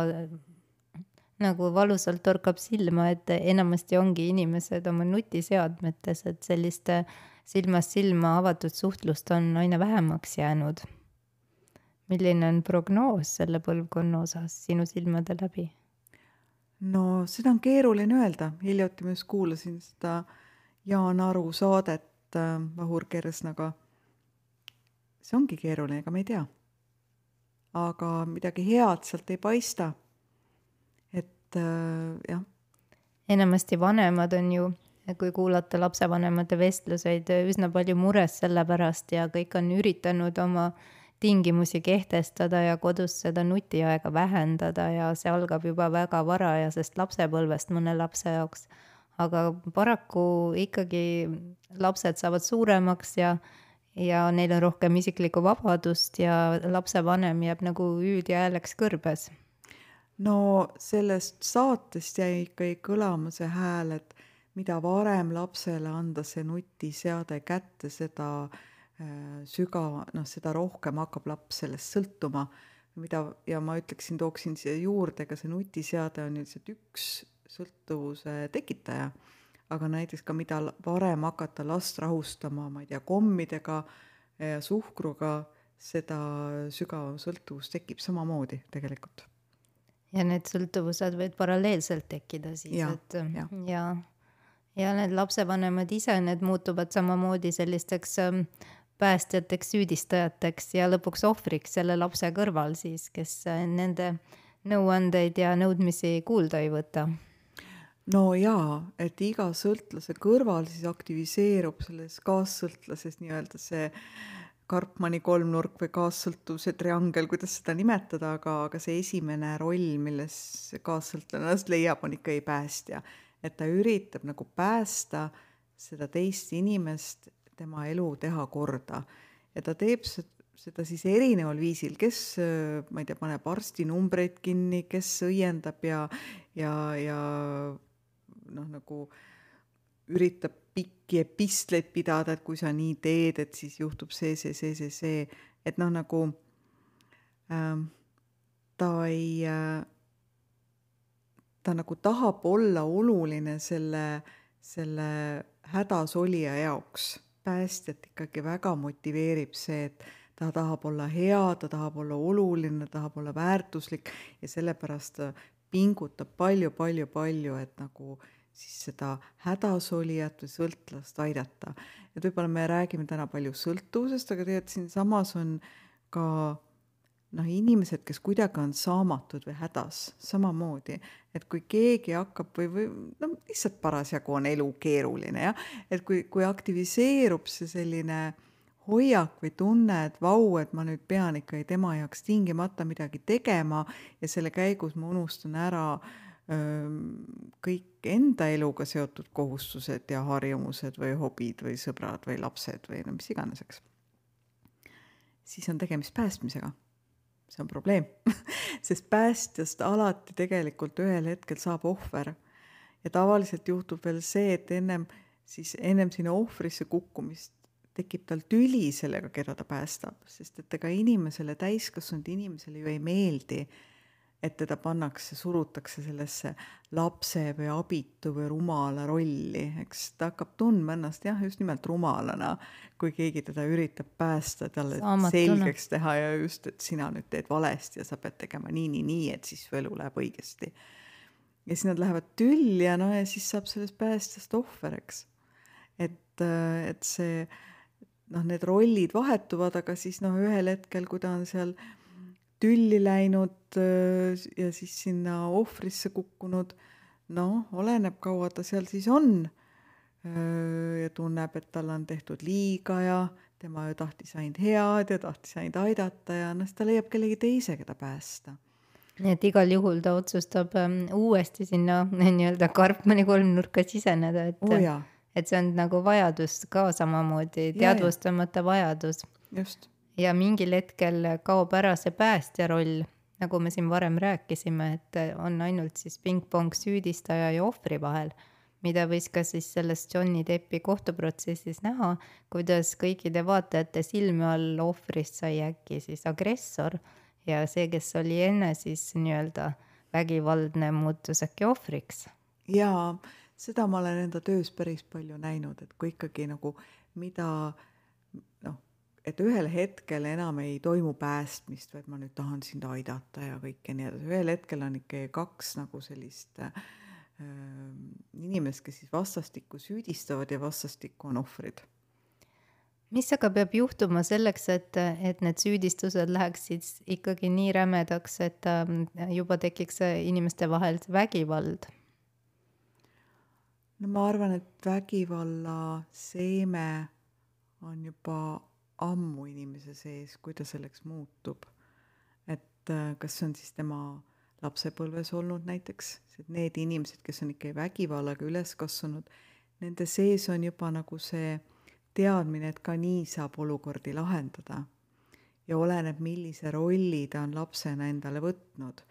nagu valusalt torkab silma, et enamasti ongi inimesed oma nutiseadmetes, et sellist silmast silma avatud suhtlust on aina vähemaks jäänud milline on prognoos selle põlvkonna osas sinu silmade läbi? no seda on keeruline öelda, hiljuti ma just kuulasin seda Jaan Aru saadet äh, Vahur Kersnaga. see ongi keeruline, ega me ei tea. aga midagi head sealt ei paista. et äh, jah. enamasti vanemad on ju, kui kuulata lapsevanemate vestluseid, üsna palju mures selle pärast ja kõik on üritanud oma äh, tingimusi kehtestada ja kodus seda nutiaega vähendada ja see algab juba väga varajasest lapsepõlvest mõne lapse jaoks. aga paraku ikkagi lapsed saavad suuremaks ja, ja neil on rohkem isiklikku vabadust ja lapsevanem jääb nagu hüüdja hääleks kõrbes. no sellest saatest jäi ikkagi kõlama see hääl, et mida varem lapsele anda see nutiseade kätte, seda äh, sügava, noh, seda rohkem hakkab laps sellest sõltuma, mida, ja ma ütleksin, tooksin siia juurde, ka see nutiseade on lihtsalt üks sõltuvuse tekitaja, aga näiteks ka mida varem hakata last rahustama, ma ei tea, kommidega ja suhkruga, seda sügavam sõltuvus tekib samamoodi tegelikult. Ja need sõltuvused võivad paralleelselt tekkida siis, et ja, ja, ja need lapsevanemad ise, need muutuvad samamoodi sellisteks ähm, päästjateks, süüdistajateks ja lõpuks ohvriks selle lapse kõrval siis, kes äh, nende nõuandeid ja nõudmisi kuulda ei võta. no jaa, et iga sõltlase kõrval siis aktiviseerub selles kaassõltlases nii-öelda see Karpmani kolmnurk või kaassõltuvuse triangel, kuidas seda nimetada, aga, aga see esimene roll, milles kaassõltlane ennast leiab, on ikkagi päästja. et ta üritab nagu päästa seda teist inimest, tema elu teha korda. Ja ta teeb seda siis erineval viisil, kes, ma ei tea, paneb arstinumbreid kinni, kes õiendab ja, ja, ja noh, nagu üritab pikki epistleid pidada, et kui sa nii teed, et siis juhtub see, see, see, see, see, et noh, nagu äh, ta ei äh,, ta nagu tahab olla oluline selle, selle hädas olija jaoks. Päästjat ikkagi väga motiveerib see, et ta tahab olla hea, ta tahab olla oluline, tahab olla väärtuslik ja sellepärast ta pingutab palju-palju-palju, et nagu siis seda hädasolijat või sõltlast aidata. et võib-olla me räägime täna palju sõltuvusest, aga tegelikult siinsamas on ka noh, inimesed, kes kuidagi on saamatud või hädas, samamoodi, et kui keegi hakkab või, või no lihtsalt parasjagu on elu keeruline jah, et kui, kui aktiviseerub see selline hoiak või tunne, et vau, et ma nüüd pean ikkagi tema jaoks tingimata midagi tegema ja selle käigus ma unustan ära äh, kõik enda eluga seotud kohustused ja harjumused või hobid või sõbrad või lapsed või no mis iganes, eks. siis on tegemist päästmisega. See on probleem sest päästjast alati tegelikult ühel hetkel saab ohver. ja tavaliselt juhtub veel see, et ennem siis ennem sinna ohvrisse kukkumist tekib tal tüli sellega, keda ta päästab, sest et ega inimesele, täiskasvanud inimesele ju ei meeldi et teda pannakse, surutakse sellesse lapse või abitu või rumala rolli, eks ta hakkab tundma ennast jah, just nimelt rumalana, kui keegi teda üritab päästa, talle Saamatuna. selgeks teha ja just, et sina nüüd teed valesti ja sa pead tegema nii, nii, nii, et siis su elu läheb õigesti. ja siis nad lähevad tülli ja no ja siis saab sellest päästjast ohver, eks. et, et see noh, need rollid vahetuvad, aga siis noh, ühel hetkel, kui ta on seal äh, tülli läinud ja siis sinna ohvrisse kukkunud, noh, oleneb, kaua ta seal siis on. Ja tunneb, et talle on tehtud liiga ja tema ju tahtis ainult head ja tahtis ainult aidata ja noh, siis ta leiab kellegi teise, keda päästa nii et igal juhul ta otsustab ähm, uuesti sinna nii-öelda Karpmani kolmnurka siseneda, et oh, et see on nagu vajadus ka samamoodi, teadvustamata vajadus. just ja mingil hetkel kaob ära see päästja roll, nagu me siin varem rääkisime, et on ainult siis pingpong süüdistaja ja ohvri vahel, mida võis ka siis selles Johnny Deppi kohtuprotsessis näha, kuidas kõikide vaatajate silme all ohvrist sai äkki siis agressor ja see, kes oli enne siis nii-öelda vägivaldne, muutus äkki ohvriks. jaa, seda ma olen enda töös päris palju näinud, et kui ikkagi nagu mida noh, et ühel hetkel enam ei toimu päästmist, vaid ma nüüd tahan sind aidata ja kõike nii edasi, ühel hetkel on ikkagi kaks nagu sellist äh, inimest, kes siis vastastikku süüdistavad ja vastastikku on ohvrid. mis aga peab juhtuma selleks, et, et need süüdistused läheksid ikkagi nii rämedaks, et ähm, juba tekiks inimeste vahel vägivald? no ma arvan, et vägivalla seeme on juba ammu inimese sees, kui ta selleks muutub. et äh, kas see on siis tema lapsepõlves olnud näiteks, need inimesed, kes on ikka vägivallaga üles kasvanud, nende sees on juba nagu see teadmine, et ka nii saab olukordi lahendada. ja oleneb, millise rolli ta on lapsena endale võtnud.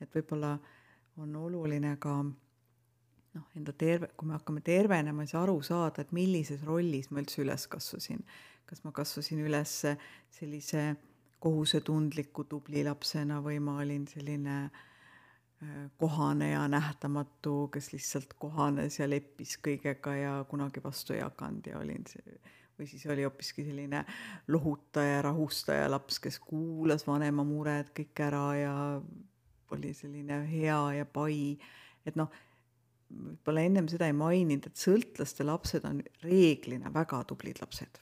et võib-olla on oluline ka noh, enda terve, kui me hakkame tervenema, siis aru saada, et millises rollis ma üldse üles kasvasin. kas ma kasvasin üles sellise kohusetundliku tubli lapsena või ma olin selline äh, kohane ja nähtamatu, kes lihtsalt kohanes ja leppis kõigega ja kunagi vastu ei hakanud ja olin see või siis oli hoopiski selline lohutaja, rahustaja laps, kes kuulas vanema mured kõik ära ja oli selline hea ja pai, et noh, võib-olla ennem seda ei maininud, et sõltlaste lapsed on reeglina väga tublid lapsed.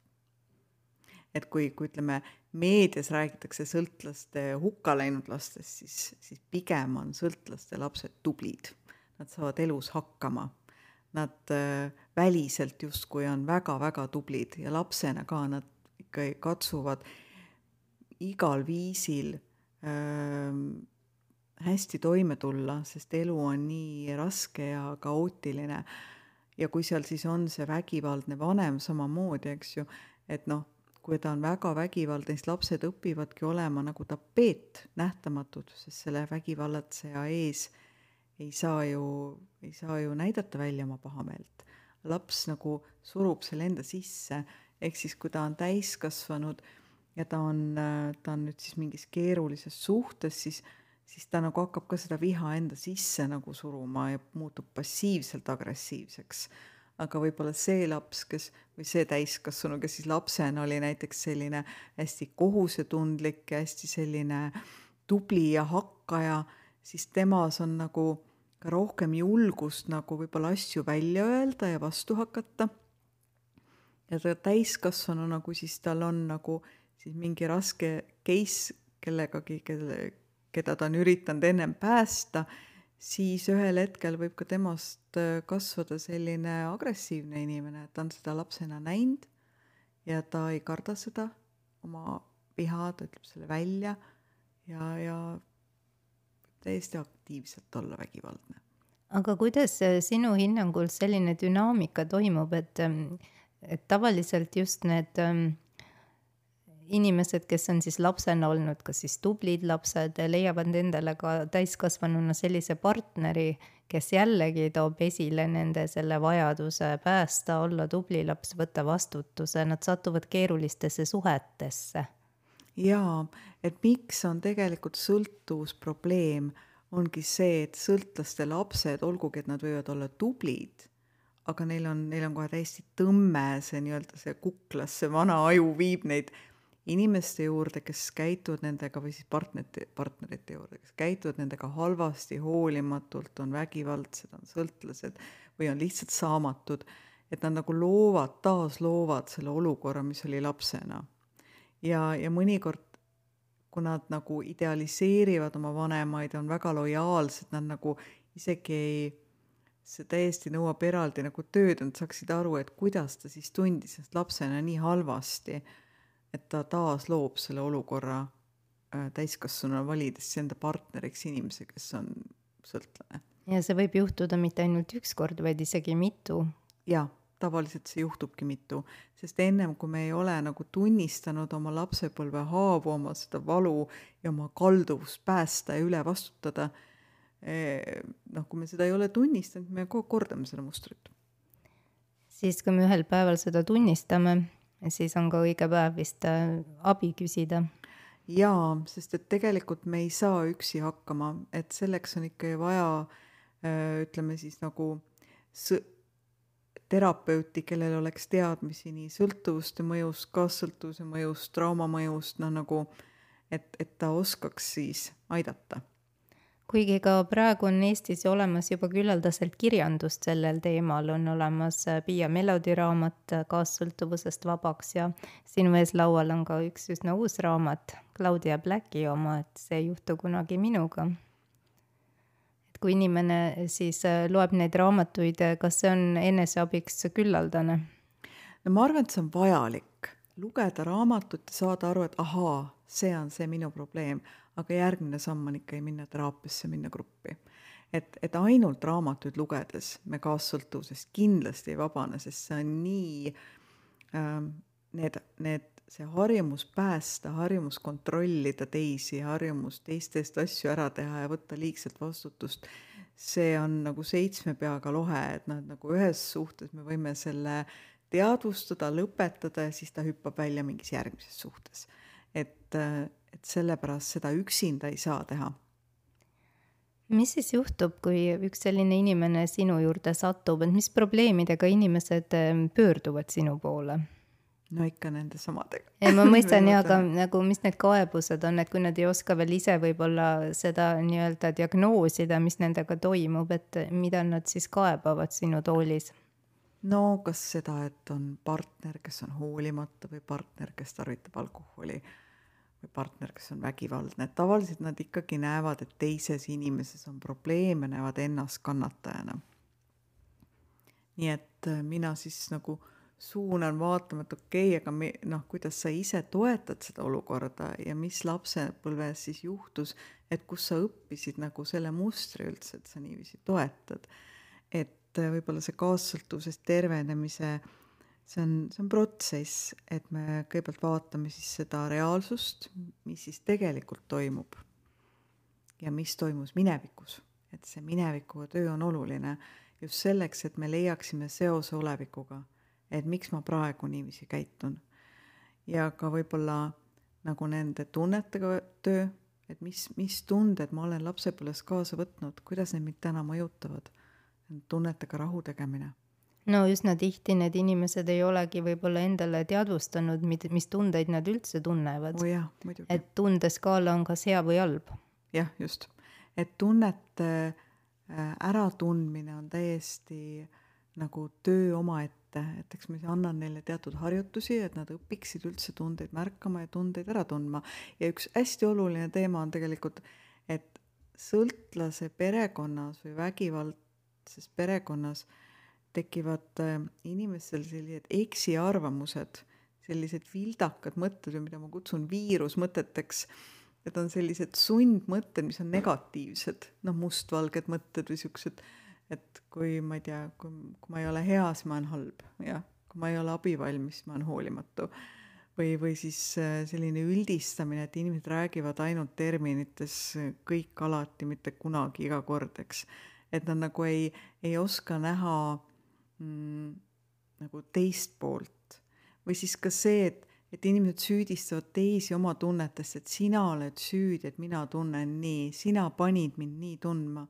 et kui, kui ütleme, meedias räägitakse sõltlaste hukka läinud lastest, siis, siis pigem on sõltlaste lapsed tublid. Nad saavad elus hakkama. Nad äh, väliselt justkui on väga-väga tublid ja lapsena ka nad ikka katsuvad igal viisil äh, hästi toime tulla, sest elu on nii raske ja kaootiline. ja kui seal siis on see vägivaldne vanem samamoodi, eks ju, et noh, kui ta on väga vägivaldne, siis lapsed õpivadki olema nagu tapeet, nähtamatud, sest selle vägivallatseja ees ei saa ju, ei saa ju näidata välja oma pahameelt. laps nagu surub selle enda sisse, ehk siis kui ta on täiskasvanud ja ta on, ta on nüüd siis mingis keerulises suhtes, siis siis ta nagu hakkab ka seda viha enda sisse nagu suruma ja muutub passiivselt agressiivseks. aga võib-olla see laps, kes, või see täiskasvanu, kes siis lapsena oli näiteks selline hästi kohusetundlik ja hästi selline tubli ja hakkaja, siis temas on nagu ka rohkem julgust nagu võib-olla asju välja öelda ja vastu hakata. ja ta täiskasvanuna, kui siis tal on nagu siis mingi raske case kellegagi, kelle, keda ta on üritanud ennem päästa, siis ühel hetkel võib ka temast äh, kasvada selline agressiivne inimene, et ta on seda lapsena näinud ja ta ei karda seda, oma viha, ta ütleb selle välja ja, ja täiesti aktiivselt olla vägivaldne. aga kuidas äh, sinu hinnangul selline dünaamika toimub, et, ähm, et tavaliselt just need ähm, inimesed, kes on siis lapsena olnud kas siis tublid lapsed, leiavad endale ka täiskasvanuna sellise partneri, kes jällegi toob esile nende selle vajaduse päästa, olla tubli laps, võtta vastutuse, nad satuvad keerulistesse suhetesse. jaa, et miks on tegelikult sõltuvusprobleem, ongi see, et sõltlaste lapsed, olgugi et nad võivad olla tublid, aga neil on, neil on kohe täiesti tõmme see nii-öelda see kuklas, see vana aju viib neid inimeste juurde, kes käituvad nendega või siis partnerite, partnerite juurde, kes käituvad nendega halvasti, hoolimatult, on vägivaldsed, on sõltlased või on lihtsalt saamatud, et nad nagu loovad, taasloovad selle olukorra, mis oli lapsena. ja, ja mõnikord, kui nad nagu idealiseerivad oma vanemaid, on väga lojaalsed, nad nagu isegi ei, see täiesti nõuab eraldi nagu tööd, nad saaksid aru, et kuidas ta siis tundis ennast lapsena nii halvasti et ta taas loob selle olukorra äh, täiskasvanuna valides enda partneriks inimese, kes on sõltlane. ja see võib juhtuda mitte ainult üks kord, vaid isegi mitu. jaa, tavaliselt see juhtubki mitu, sest ennem kui me ei ole nagu tunnistanud oma lapsepõlve haavu, oma seda valu ja oma kalduvust päästa ja üle vastutada, eh, noh, kui me seda ei ole tunnistanud, me kogu aeg kordame seda mustrit. siis, kui me ühel päeval seda tunnistame siis on ka õige päev vist äh, abi küsida. jaa, sest et tegelikult me ei saa üksi hakkama, et selleks on ikkagi vaja äh, ütleme siis nagu s-, terapeuti, kellel oleks teadmisi nii sõltuvuste mõjust, kaassõltuvuse mõjust, trauma mõjust, noh nagu et, et ta oskaks siis aidata kuigi ka praegu on Eestis olemas juba küllaldaselt kirjandust sellel teemal, on olemas äh, Piia Melodi raamat äh, Kaassõltuvusest vabaks ja sinu ees laual on ka üks üsna uus raamat, Claudia Blacki oma, et see ei juhtu kunagi minuga. et kui inimene siis äh, loeb neid raamatuid, kas see on eneseabiks küllaldane? no ma arvan, et see on vajalik, lugeda raamatut ja saada aru, et ahaa, see on see minu probleem aga järgmine samm on ikkagi minna teraapiasse, minna gruppi. et, et ainult raamatuid lugedes me kaassõltuvusest kindlasti ei vabane, sest see on nii äh,, need, need see harjumus päästa, harjumus kontrollida teisi, harjumus teiste eest asju ära teha ja võtta liigselt vastutust, see on nagu seitsme peaga lohe, et noh, et nagu ühes suhtes me võime selle teadvustada, lõpetada ja siis ta hüppab välja mingis järgmises suhtes. et, et sellepärast seda üksinda ei saa teha mis siis juhtub, kui üks selline inimene sinu juurde satub, et mis probleemidega inimesed pöörduvad sinu poole? no ikka nende samadega. ei, ma mõistan ja, aga nagu mis need kaebused on, et kui nad ei oska veel ise võib-olla seda nii-öelda diagnoosida, mis nendega toimub, et mida nad siis kaebavad sinu toolis? No kas seda, et on partner, kes on hoolimatu või partner, kes tarvitab alkoholi või partner, kes on vägivaldne, et tavaliselt nad ikkagi näevad, et teises inimeses on probleem ja näevad ennast kannatajana. nii et äh, mina siis nagu suunan vaatama, et okei okay,, aga me noh, kuidas sa ise toetad seda olukorda ja mis lapsepõlves siis juhtus, et kus sa õppisid nagu selle mustri üldse, et sa niiviisi toetad. et äh, võib-olla see kaassõltuvusest tervenemise see on, see on protsess, et me kõigepealt vaatame siis seda reaalsust, mis siis tegelikult toimub ja mis toimus minevikus. et see minevikuga töö on oluline just selleks, et me leiaksime seose olevikuga, et miks ma praegu niiviisi käitun. ja ka võib-olla nagu nende tunnetega töö, et mis, mis tunded ma olen lapsepõlves kaasa võtnud, kuidas need mind täna mõjutavad. Tunnetega rahu tegemine no üsna tihti need inimesed ei olegi võib-olla endale teadvustanud, mis tundeid nad üldse tunnevad oh. et tundeskaala on kas hea või halb. jah, just. et tunnete äh, äratundmine on täiesti nagu töö omaette, et eks ma annan neile teatud harjutusi, et nad õpiksid üldse tundeid märkama ja tundeid ära tundma. ja üks hästi oluline teema on tegelikult, et sõltlase perekonnas või vägivaldses perekonnas tekivad äh, inimestel sellised eksiarvamused, sellised vildakad mõtted või mida ma kutsun viirusmõteteks. Need on sellised sundmõtted, mis on negatiivsed, noh, mustvalged mõtted või siuksed, et kui ma ei tea, kui, kui ma ei ole hea, siis ma olen halb, jah, kui ma ei ole abivalmis, ma olen hoolimatu või, või siis äh, selline üldistamine, et inimesed räägivad ainult terminites kõik alati, mitte kunagi, iga kord, eks. Et nad nagu ei, ei oska näha mm, nagu teist poolt. või siis ka see, et, et inimesed süüdistavad teisi oma tunnetest, et sina oled süüdi, et mina tunnen nii, sina panid mind nii tundma.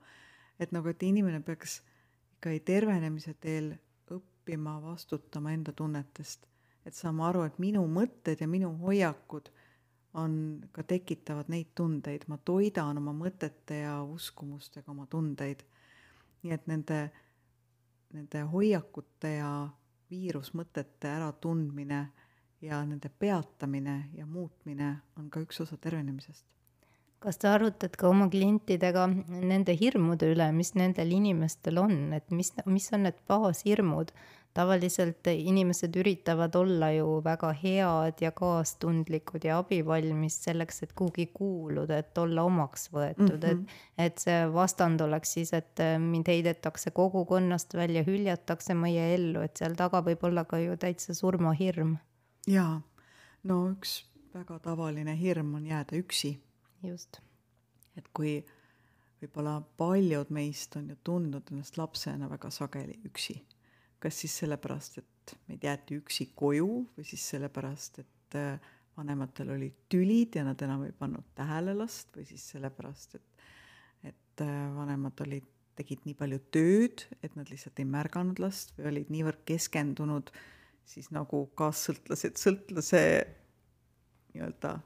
et nagu, et inimene peaks ikkagi tervenemise teel õppima vastutama enda tunnetest, et saama aru, et minu mõtted ja minu hoiakud on, ka tekitavad neid tundeid, ma toidan oma mõtete ja uskumustega oma tundeid. Nii et nende nende hoiakute ja viirusmõtete äratundmine ja nende peatamine ja muutmine on ka üks osa tervenemisest. Kas sa arutad ka oma klientidega nende hirmude üle, mis nendel inimestel on, et mis, mis on need baashirmud, tavaliselt inimesed üritavad olla ju väga head ja kaastundlikud ja abivalmis selleks, et kuhugi kuuluda, et olla omaks võetud mm, -hmm. et, et see vastand oleks siis, et mind heidetakse kogukonnast välja, hüljatakse meie ellu, et seal taga võib olla ka ju täitsa surmahirm. jaa, no üks väga tavaline hirm on jääda üksi. Just. et kui võib-olla paljud meist on ju tundnud ennast lapsena väga sageli üksi kas siis sellepärast, et meid jäeti üksi koju või siis sellepärast, et äh, vanematel olid tülid ja nad enam ei pannud tähele last või siis sellepärast, et, et äh, vanemad olid, tegid nii palju tööd, et nad lihtsalt ei märganud last või olid niivõrd keskendunud siis nagu kaassõltlased, sõltlase nii-öelda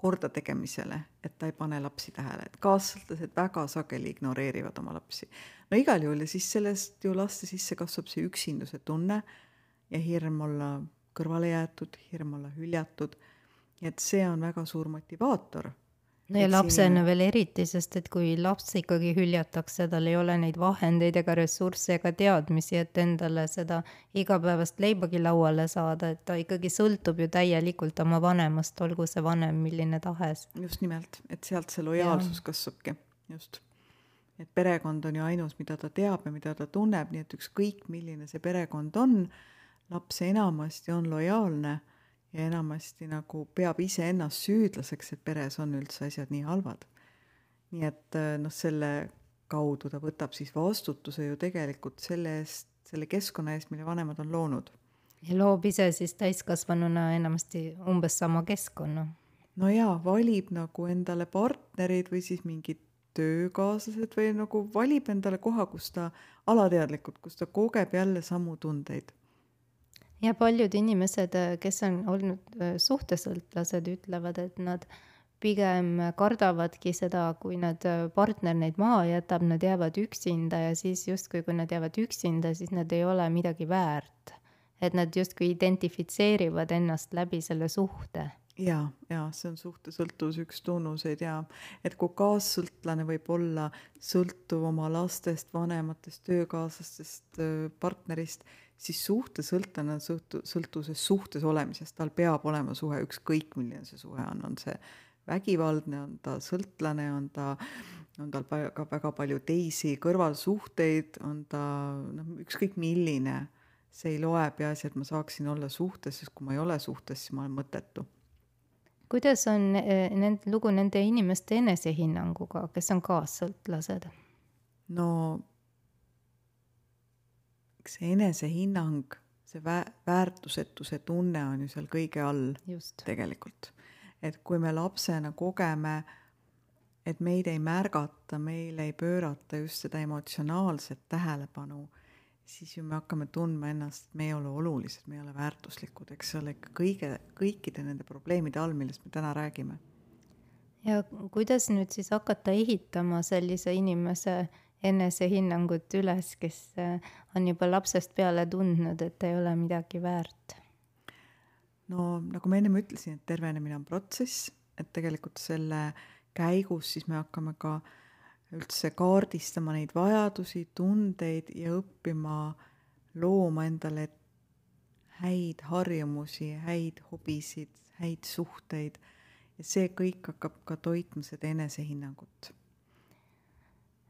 kordategemisele, et ta ei pane lapsi tähele, et kaassõltlased väga sageli ignoreerivad oma lapsi. no igal juhul ja siis sellest ju laste sisse kasvab see üksinduse tunne ja hirm olla kõrvale jäetud, hirm olla hüljatud. et see on väga suur motivaator no ja lapsena veel eriti, sest et kui laps ikkagi hüljatakse, tal ei ole neid vahendeid ega ressursse ega teadmisi, et endale seda igapäevast leibagi lauale saada, et ta ikkagi sõltub ju täielikult oma vanemast, olgu see vanem milline tahes. just nimelt, et sealt see lojaalsus ja. kasvabki, just. et perekond on ju ainus, mida ta teab ja mida ta tunneb, nii et ükskõik, milline see perekond on, laps enamasti on lojaalne ja enamasti nagu peab iseennast süüdlaseks, et peres on üldse asjad nii halvad. nii et äh, noh, selle kaudu ta võtab siis vastutuse ju tegelikult selle eest, selle keskkonna eest, mille vanemad on loonud. ja loob ise siis täiskasvanuna enamasti umbes sama keskkonna. no jaa, valib nagu endale partnerid või siis mingid töökaaslased või nagu valib endale koha, kus ta alateadlikult, kus ta kogeb jälle samu tundeid ja paljud inimesed, kes on olnud äh, suhtesõltlased, ütlevad, et nad pigem kardavadki seda, kui nad, äh, partner neid maha jätab, nad jäävad üksinda ja siis justkui, kui nad jäävad üksinda, siis nad ei ole midagi väärt. et nad justkui identifitseerivad ennast läbi selle suhte ja, ja see on suhtesõltuvuse üks tunnuseid ja et kui kaassõltlane võib olla sõltuv oma lastest, vanematest, töökaaslastest, partnerist, siis suhtesõltlane on sõltu-, sõltuvuses suhtes olemisest, tal peab olema suhe, ükskõik milline see suhe on, on see vägivaldne, on ta sõltlane, on ta, on tal ka väga palju teisi kõrvalsuhteid, on ta noh, ükskõik milline, see ei loe, peaasi, et ma saaksin olla suhtes, sest kui ma ei ole suhtes, siis ma olen mõttetu kuidas on eh, nende lugu nende inimeste enesehinnanguga, kes on kaassõltlased? no eks see enesehinnang, see vä-, väärtusetuse tunne on ju seal kõige all Just. tegelikult. et kui me lapsena kogeme, et meid ei märgata, meile ei pöörata just seda emotsionaalset tähelepanu siis ju me hakkame tundma ennast, et me ei ole olulised, me ei ole väärtuslikud, eks ole, ikka kõige, kõikide nende probleemide all, millest me täna räägime. ja kuidas nüüd siis hakata ehitama sellise inimese enesehinnangut üles, kes äh, on juba lapsest peale tundnud, et ei ole midagi väärt? no nagu ma ennem ütlesin, et tervenemine on protsess, et tegelikult selle käigus siis me hakkame ka üldse kaardistama neid vajadusi, tundeid ja õppima looma endale häid harjumusi, häid hobisid, häid suhteid ja see kõik hakkab ka toitma seda enesehinnangut.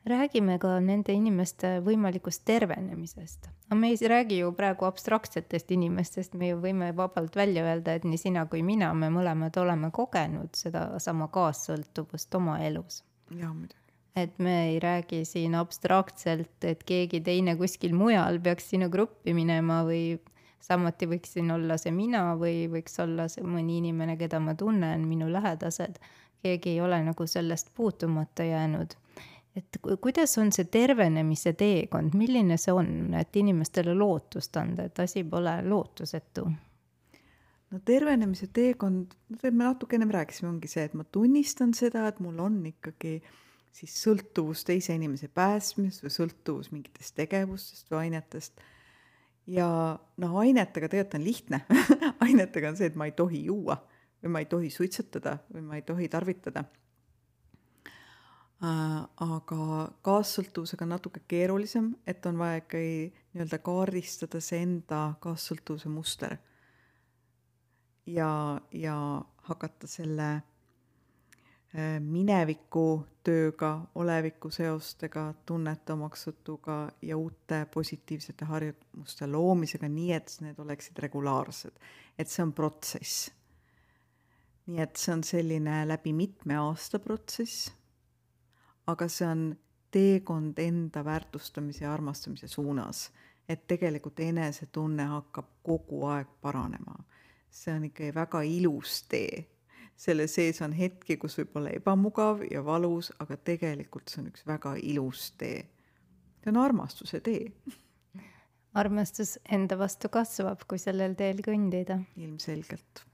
Räägime ka nende inimeste võimalikust tervenemisest. aga me ei räägi ju praegu abstraktsetest inimestest, me ju võime vabalt välja öelda, et nii sina kui mina, me mõlemad oleme kogenud sedasama kaassõltuvust oma elus. jaa, muidugi et me ei räägi siin abstraktselt, et keegi teine kuskil mujal peaks sinu gruppi minema või samuti võiks siin olla see mina või võiks olla see mõni inimene, keda ma tunnen, minu lähedased. keegi ei ole nagu sellest puutumata jäänud. Et kuidas on see tervenemise teekond, milline see on, et inimestele lootust anda, et asi pole lootusetu? no tervenemise teekond, me natuke ennem rääkisime, ongi see, et ma tunnistan seda, et mul on ikkagi siis sõltuvus teise inimese päästmisest või sõltuvus mingitest tegevustest või ainetest. ja noh, ainetega tegelikult on lihtne ainetega on see, et ma ei tohi juua või ma ei tohi suitsetada või ma ei tohi tarvitada. Aga kaassõltuvusega on natuke keerulisem, et on vaja ikkagi nii-öelda kaardistada see enda kaassõltuvuse muster. ja, ja hakata selle Äh, mineviku tööga, oleviku seostega, tunnete omaksutuga ja uute positiivsete harjumuste loomisega, nii et need oleksid regulaarsed. et see on protsess. nii et see on selline läbi mitme aasta protsess, aga see on teekond enda väärtustamise ja armastamise suunas, et tegelikult enesetunne hakkab kogu aeg paranema. see on ikkagi väga ilus tee selle sees on hetki, kus võib olla ebamugav ja valus, aga tegelikult see on üks väga ilus tee. see on armastuse tee. armastus enda vastu kasvab, kui sellel teel kõndida. ilmselgelt.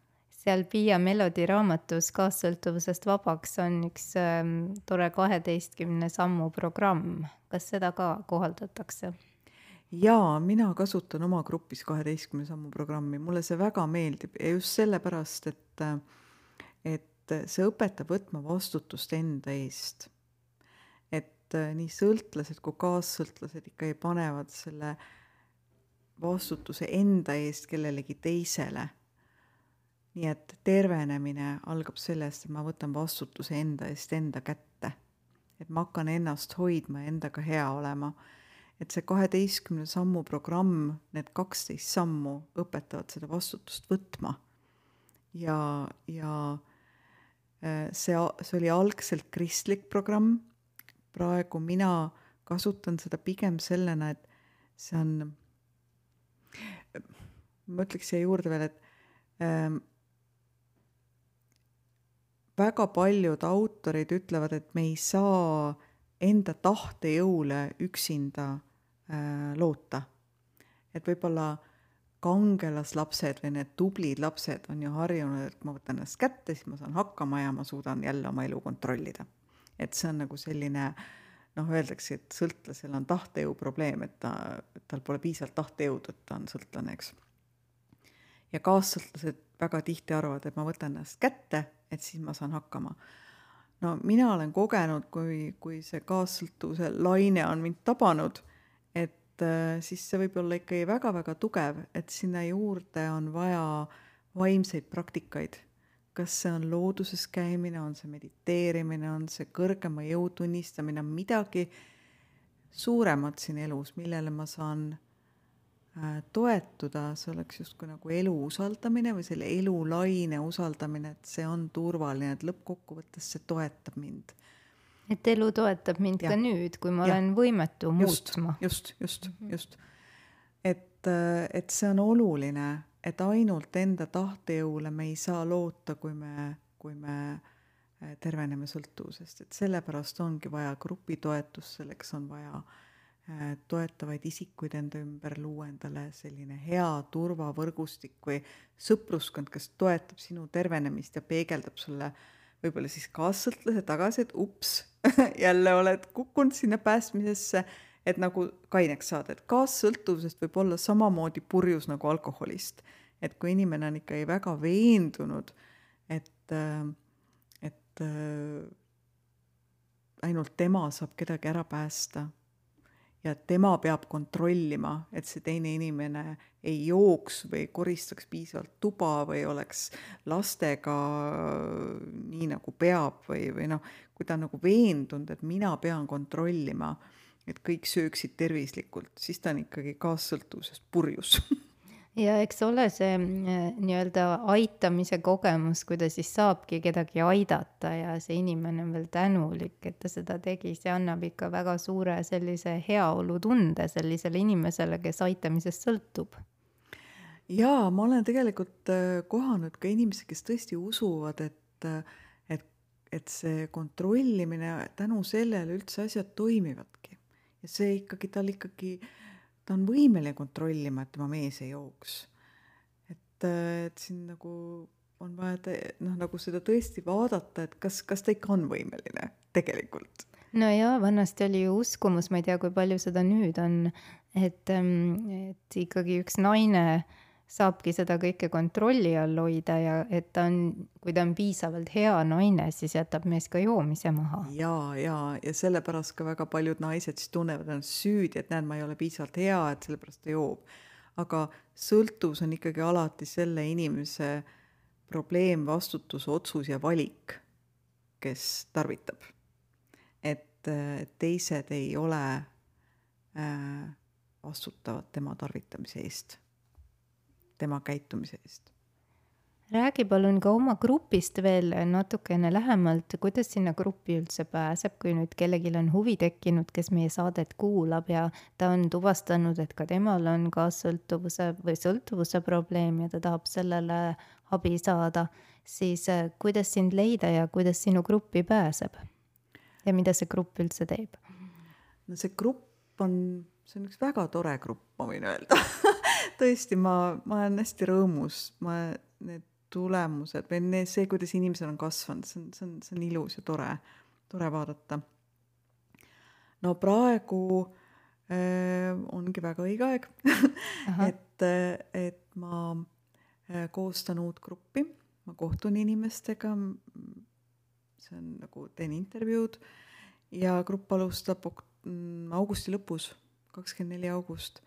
Seal Piia Melodi raamatus Kaassõltuvusest vabaks on üks ähm, tore kaheteistkümne sammu programm. kas seda ka kohaldatakse? jaa, mina kasutan oma grupis kaheteistkümne sammu programmi, mulle see väga meeldib ja just sellepärast, et äh, et see õpetab võtma vastutust enda eest. et äh, nii sõltlased kui kaassõltlased ikkagi panevad selle vastutuse enda eest kellelegi teisele. Nii et tervenemine algab sellest, et ma võtan vastutuse enda eest enda kätte. et ma hakkan ennast hoidma ja endaga hea olema. et see kaheteistkümne sammu programm, need kaksteist sammu õpetavad seda vastutust võtma ja, ja äh, see, see oli algselt kristlik programm, praegu mina kasutan seda pigem sellena, et see on, ma ütleks siia juurde veel, et ähm, väga paljud autorid ütlevad, et me ei saa enda tahtejõule üksinda äh, loota. et võib-olla kangelaslapsed või need tublid lapsed on ju harjunud, et ma võtan ennast kätte, siis ma saan hakkama ja ma suudan jälle oma elu kontrollida. et see on nagu selline noh, öeldakse, et sõltlasel on tahtejõu probleem, et ta, tal pole piisavalt tahtejõudu, et ta on sõltlane, eks. ja kaassõltlased väga tihti arvavad, et ma võtan ennast kätte, et siis ma saan hakkama no mina olen kogenud, kui, kui see kaassõltuvuse laine on mind tabanud, et äh, siis see võib olla ikkagi väga-väga tugev, et sinna juurde on vaja vaimseid praktikaid. kas see on looduses käimine, on see mediteerimine, on see kõrgema jõu tunnistamine, on midagi suuremat siin elus, millele ma saan toetuda, see oleks justkui nagu elu usaldamine või selle elulaine usaldamine, et see on turvaline, et lõppkokkuvõttes see toetab mind. et elu toetab mind ja. ka nüüd, kui ma ja. olen võimetu just, muutma. just, just, mhm. just. et, äh, et see on oluline, et ainult enda tahtejõule me ei saa loota, kui me, kui me äh, terveneme sõltuvusest, et sellepärast ongi vaja grupitoetust, selleks on vaja äh, Äh, toetavaid isikuid enda ümber, luua endale selline hea turvavõrgustik või sõpruskond, kes toetab sinu tervenemist ja peegeldab sulle võib-olla siis kaassõltlase tagasi, et ups jälle oled kukkunud sinna päästmisesse, et nagu kaineks saada, et kaassõltuvusest võib olla samamoodi purjus nagu alkoholist. et kui inimene on ikkagi väga veendunud, et, äh, et äh, ainult tema saab kedagi ära päästa ja tema peab kontrollima, et see teine inimene ei jooks või koristaks piisavalt tuba või oleks lastega nii, nagu peab või, või noh, kui ta on nagu veendunud, et mina pean kontrollima, et kõik sööksid tervislikult, siis ta on ikkagi kaassõltuvusest purjus ja eks ole see mm, nii-öelda aitamise kogemus, kui ta siis saabki kedagi aidata ja see inimene on veel tänulik, et ta seda tegi, see annab ikka väga suure sellise heaolutunde sellisele inimesele, kes aitamisest sõltub. jaa, ma olen tegelikult äh, kohanud ka inimesi, kes tõesti usuvad, et, äh, et, et see kontrollimine, tänu sellele üldse asjad toimivadki. ja see ikkagi, tal ikkagi äh, ta on võimeline kontrollima, et tema mees ei jooks. et, et siin nagu on vaja noh, nagu seda tõesti vaadata, et kas, kas ta ikka on võimeline tegelikult. no jaa, vanasti oli ju uskumus, ma ei tea, kui palju seda nüüd on, et, et ikkagi üks naine äh, saabki seda kõike kontrolli all hoida ja et ta on, kui ta on piisavalt hea naine, siis jätab mees ka joomise maha. ja, ja, ja sellepärast ka väga paljud naised siis tunnevad ennast süüdi, et näed, ma ei ole piisavalt hea, et sellepärast ta joob. aga sõltuvus on ikkagi alati selle inimese probleem, vastutus, otsus ja valik, kes tarvitab. et teised ei ole äh, vastutavad tema tarvitamise eest tema käitumise eest. räägi palun ka oma grupist veel natukene lähemalt, kuidas sinna gruppi üldse pääseb, kui nüüd kellelgi on huvi tekkinud, kes meie saadet kuulab ja ta on tuvastanud, et ka temal on kaassõltuvuse või sõltuvuse probleem ja ta tahab sellele abi saada, siis äh, kuidas sind leida ja kuidas sinu gruppi pääseb? ja mida see grupp üldse teeb? no see grupp on, see on üks väga tore grupp, ma võin öelda tõesti, ma, ma olen hästi rõõmus, ma, need tulemused või need, see, kuidas inimesed on kasvanud, see on, see on, see on ilus ja tore, tore vaadata. no praegu äh, ongi väga õige aeg. Et, et ma äh, koostan uut gruppi, ma kohtun inimestega, see on nagu, teen intervjuud. Ja grupp alustab mm, augusti lõpus, kakskümmend neli august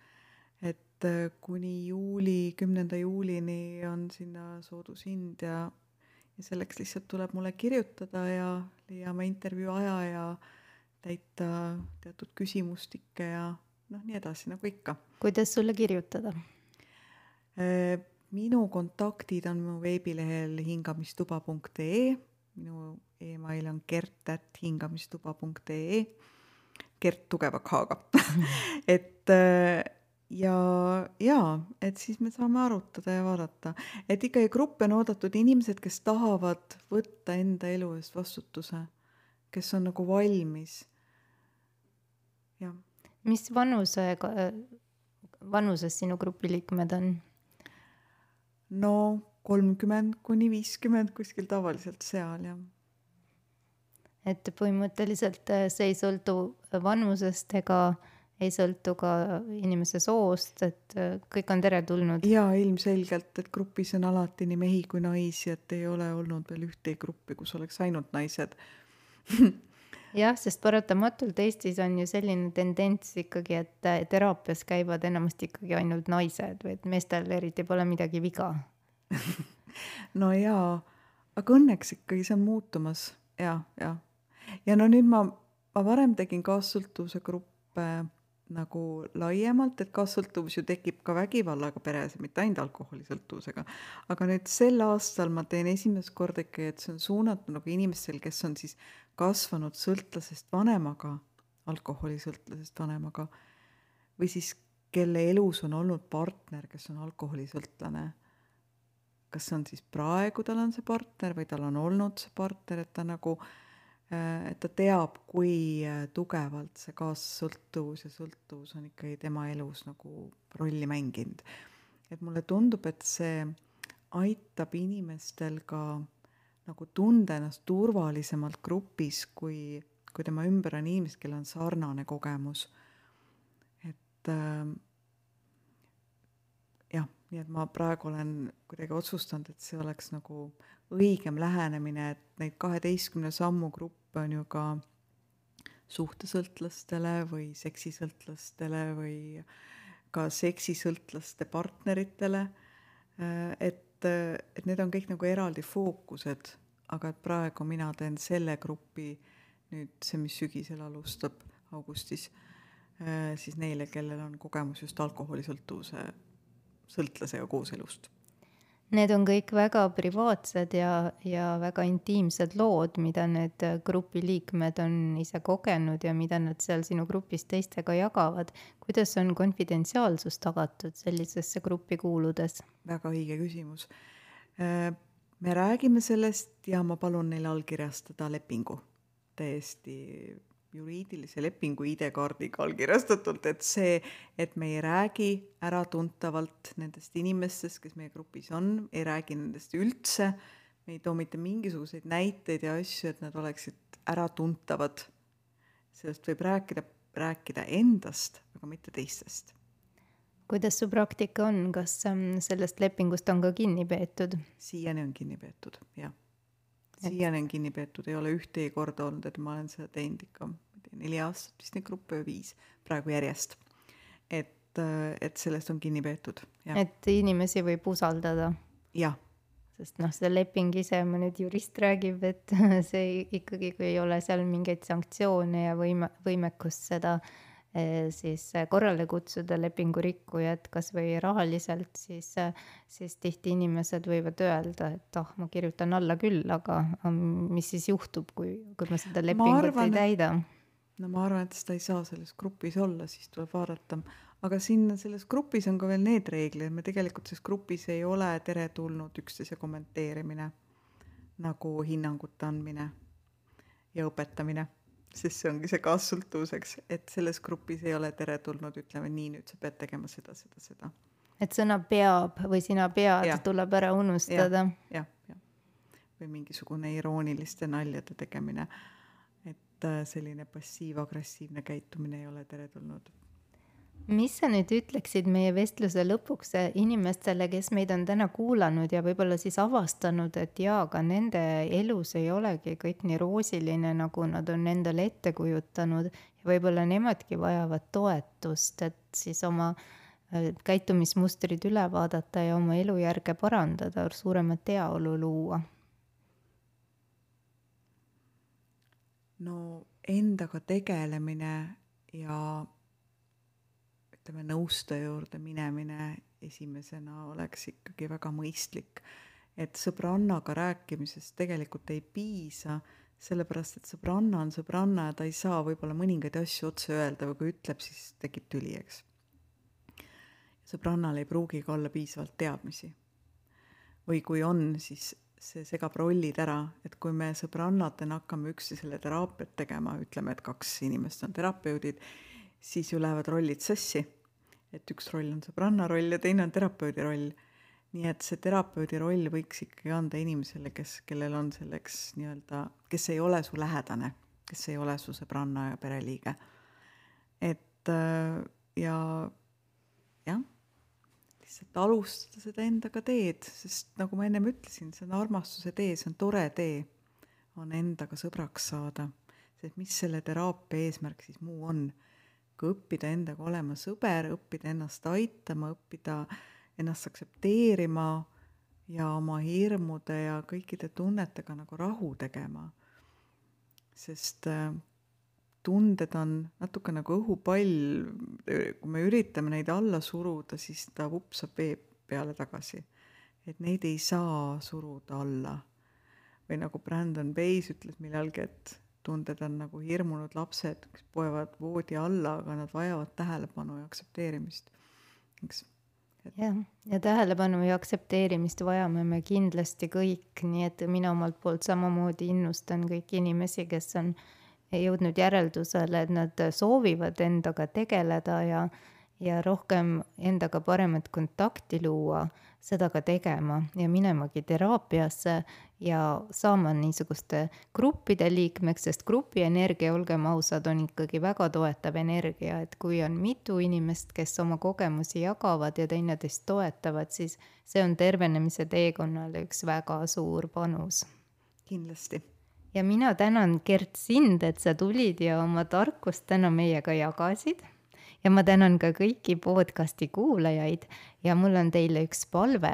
et äh, kuni juuli, kümnenda juulini on sinna soodushind ja, ja selleks lihtsalt tuleb mulle kirjutada ja leiame intervjuu aja ja täita teatud küsimustikke ja noh, nii edasi, nagu ikka. kuidas sulle kirjutada? Äh, minu kontaktid on mu veebilehel hingamistuba.ee, minu email on kert.hingamistuba.ee, Kert tugeva K-ga et äh, ja, jaa, et siis me saame arutada ja vaadata, et ikkagi gruppi on oodatud inimesed, kes tahavad võtta enda elu eest vastutuse, kes on nagu valmis. jah, mis vanusega, vanuses sinu grupi liikmed on? no kolmkümmend kuni viiskümmend kuskil tavaliselt seal jah et põhimõtteliselt äh, see ei sõltu vanusest ega ei sõltu ka inimese soost, et äh, kõik on teretulnud. jaa, ilmselgelt, et grupis on alati nii mehi kui naisi, et ei ole olnud veel ühtegi gruppi, kus oleks ainult naised. Jah, sest paratamatult Eestis on ju selline tendents ikkagi, et äh, teraapias käivad enamasti ikkagi ainult naised või et meestel eriti pole midagi viga. No jaa, aga õnneks ikkagi see on muutumas. Ja, jah ja no nüüd ma, ma varem tegin kaassõltuvuse gruppe nagu laiemalt, et kaassõltuvus ju tekib ka vägivallaga peres, mitte ainult alkoholisõltuvusega. aga nüüd sel aastal ma teen esimest korda ikkagi, et see on suunatud nagu inimestel, kes on siis kasvanud sõltlasest vanemaga, alkoholisõltlasest vanemaga, või siis kelle elus on olnud partner, kes on alkoholisõltlane. kas see on siis praegu tal on see partner või tal on olnud see partner, et ta nagu äh, et ta teab, kui äh, tugevalt see kaassõltuvus ja sõltuvus on ikkagi tema elus nagu rolli mänginud. et mulle tundub, et see aitab inimestel ka nagu tunda ennast turvalisemalt grupis, kui, kui tema ümber on inimesed, kellel on sarnane kogemus. et äh, jah, nii et ma praegu olen kuidagi otsustanud, et see oleks nagu õigem lähenemine, et neid kaheteistkümne sammu gruppe on ju ka suhtesõltlastele või seksisõltlastele või ka seksisõltlaste partneritele. et, et need on kõik nagu eraldi fookused, aga et praegu mina teen selle grupi nüüd see, mis sügisel alustab augustis, siis neile, kellel on kogemus just alkoholisõltuvuse sõltlasega kooselust Need on kõik väga privaatsed ja, ja väga intiimsed lood, mida need grupi liikmed on ise kogenud ja mida nad seal sinu grupis teistega jagavad. kuidas on konfidentsiaalsus tagatud sellisesse gruppi kuuludes? väga õige küsimus. Äh, me räägime sellest ja ma palun neil allkirjastada lepingu täiesti juriidilise lepingu ID-kaardiga allkirjastatult, et see, et me ei räägi äratuntavalt nendest inimestest, kes meie grupis on, ei räägi nendest üldse, me ei too mitte mingisuguseid näiteid ja asju, et nad oleksid äratuntavad. sellest võib rääkida, rääkida endast, aga mitte teistest. kuidas su praktika on, kas ähm, sellest lepingust on ka kinni peetud? siiani on kinni peetud, jah siiani on kinni peetud, ei ole ühtegi korda olnud, et ma olen seda teinud ikka, neli aastat vist neid gruppe või viis praegu järjest. et, et sellest on kinni peetud. et inimesi võib usaldada? jah. sest noh, see leping ise, ma nüüd jurist räägib, et see ikkagi, kui ei ole seal mingeid sanktsioone ja võime, võimekust seda äh, siis eh, korrale kutsuda lepingurikkujat kas või rahaliselt, siis, eh, siis tihti inimesed võivad öelda, et oh, ma kirjutan alla küll, aga mis siis juhtub, kui, kui ma seda lepingut ma arvan, ei täida? no ma arvan, et seda ei saa selles grupis olla, siis tuleb vaadata, aga siin selles grupis on ka veel need reeglid, me tegelikult selles grupis ei ole teretulnud üksteise kommenteerimine nagu hinnangute andmine ja õpetamine sest see ongi see kaassõltuvuseks, et selles grupis ei ole teretulnud, ütleme nii, nüüd sa pead tegema seda, seda, seda. et sõna peab või sina pead ja. tuleb ära unustada ja,. jah, jah. või mingisugune irooniliste naljade tegemine. et äh, selline passiiv-agressiivne käitumine ei ole teretulnud mis sa nüüd ütleksid meie vestluse lõpuks inimestele, kes meid on täna kuulanud ja võib-olla siis avastanud, et jaa, ka nende elus ei olegi kõik nii roosiline, nagu nad on endale ette kujutanud ja võib-olla nemadki vajavad toetust, et siis oma äh, käitumismustrid üle vaadata ja oma elujärge parandada, suuremat heaolu luua? no endaga tegelemine ja ütleme, nõustaja juurde minemine esimesena oleks ikkagi väga mõistlik. et sõbrannaga rääkimisest tegelikult ei piisa, sellepärast et sõbranna on sõbranna ja ta ei saa võib-olla mõningaid asju otse öelda või kui ütleb, siis tekib tüli, eks. sõbrannal ei pruugi ka olla piisavalt teadmisi. või kui on, siis see segab rollid ära, et kui me sõbrannatena hakkame üksteisele teraapiat tegema, ütleme, et kaks inimest on terapeudid, siis ju lähevad rollid sassi et üks roll on sõbranna roll ja teine on terapeudi roll. nii et see terapeudi roll võiks ikkagi anda inimesele, kes, kellel on selleks nii-öelda, kes ei ole su lähedane, kes ei ole su sõbranna ja pereliige. et äh, ja jah, lihtsalt alustada seda endaga teed, sest nagu ma ennem ütlesin, see on armastuse tee, see on tore tee, on endaga sõbraks saada. sest mis selle teraapia eesmärk siis muu on kui õppida endaga olema sõber, õppida ennast aitama, õppida ennast aktsepteerima ja oma hirmude ja kõikide tunnetega nagu rahu tegema. sest äh, tunded on natuke nagu õhupall, kui me üritame neid alla suruda, siis ta vupsab vee peale tagasi. et neid ei saa suruda alla. või nagu Brandon Bayes ütles millalgi, et tunded on nagu hirmunud lapsed, kes poevad voodi alla, aga nad vajavad tähelepanu ja aktsepteerimist, eks. Jah, ja tähelepanu ja aktsepteerimist vajame me kindlasti kõik, nii et mina omalt poolt samamoodi innustan kõiki inimesi, kes on jõudnud järeldusele, et nad soovivad endaga tegeleda ja ja rohkem endaga paremat kontakti luua, seda ka tegema ja minemagi teraapiasse ja saama niisuguste gruppide liikmeks, sest grupi energia, olgem ausad, on ikkagi väga toetav energia, et kui on mitu inimest, kes oma kogemusi jagavad ja teineteist toetavad, siis see on tervenemise teekonnale üks väga suur panus. kindlasti. Ja mina tänan, Gert, sind, et sa tulid ja oma tarkust täna meiega jagasid ja ma tänan ka kõiki podcasti kuulajaid ja mul on teile üks palve.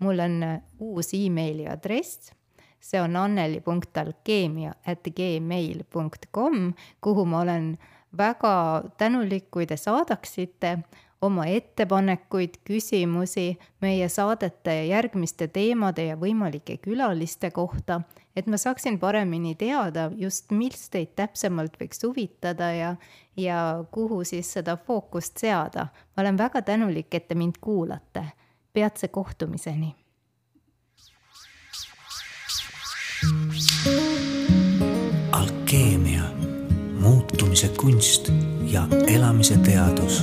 mul on äh, uus emaili aadress, see on anneli.alkeemia at gmail .com, kuhu ma olen väga tänulik, kui te saadaksite oma ettepanekuid, küsimusi meie saadete järgmiste teemade ja võimalike külaliste kohta et ma saaksin paremini teada just, mis teid täpsemalt võiks huvitada ja, ja kuhu siis seda fookust seada. ma olen väga tänulik, et te mind kuulate. peatse kohtumiseni. alkeemia, muutumise kunst ja elamise teadus.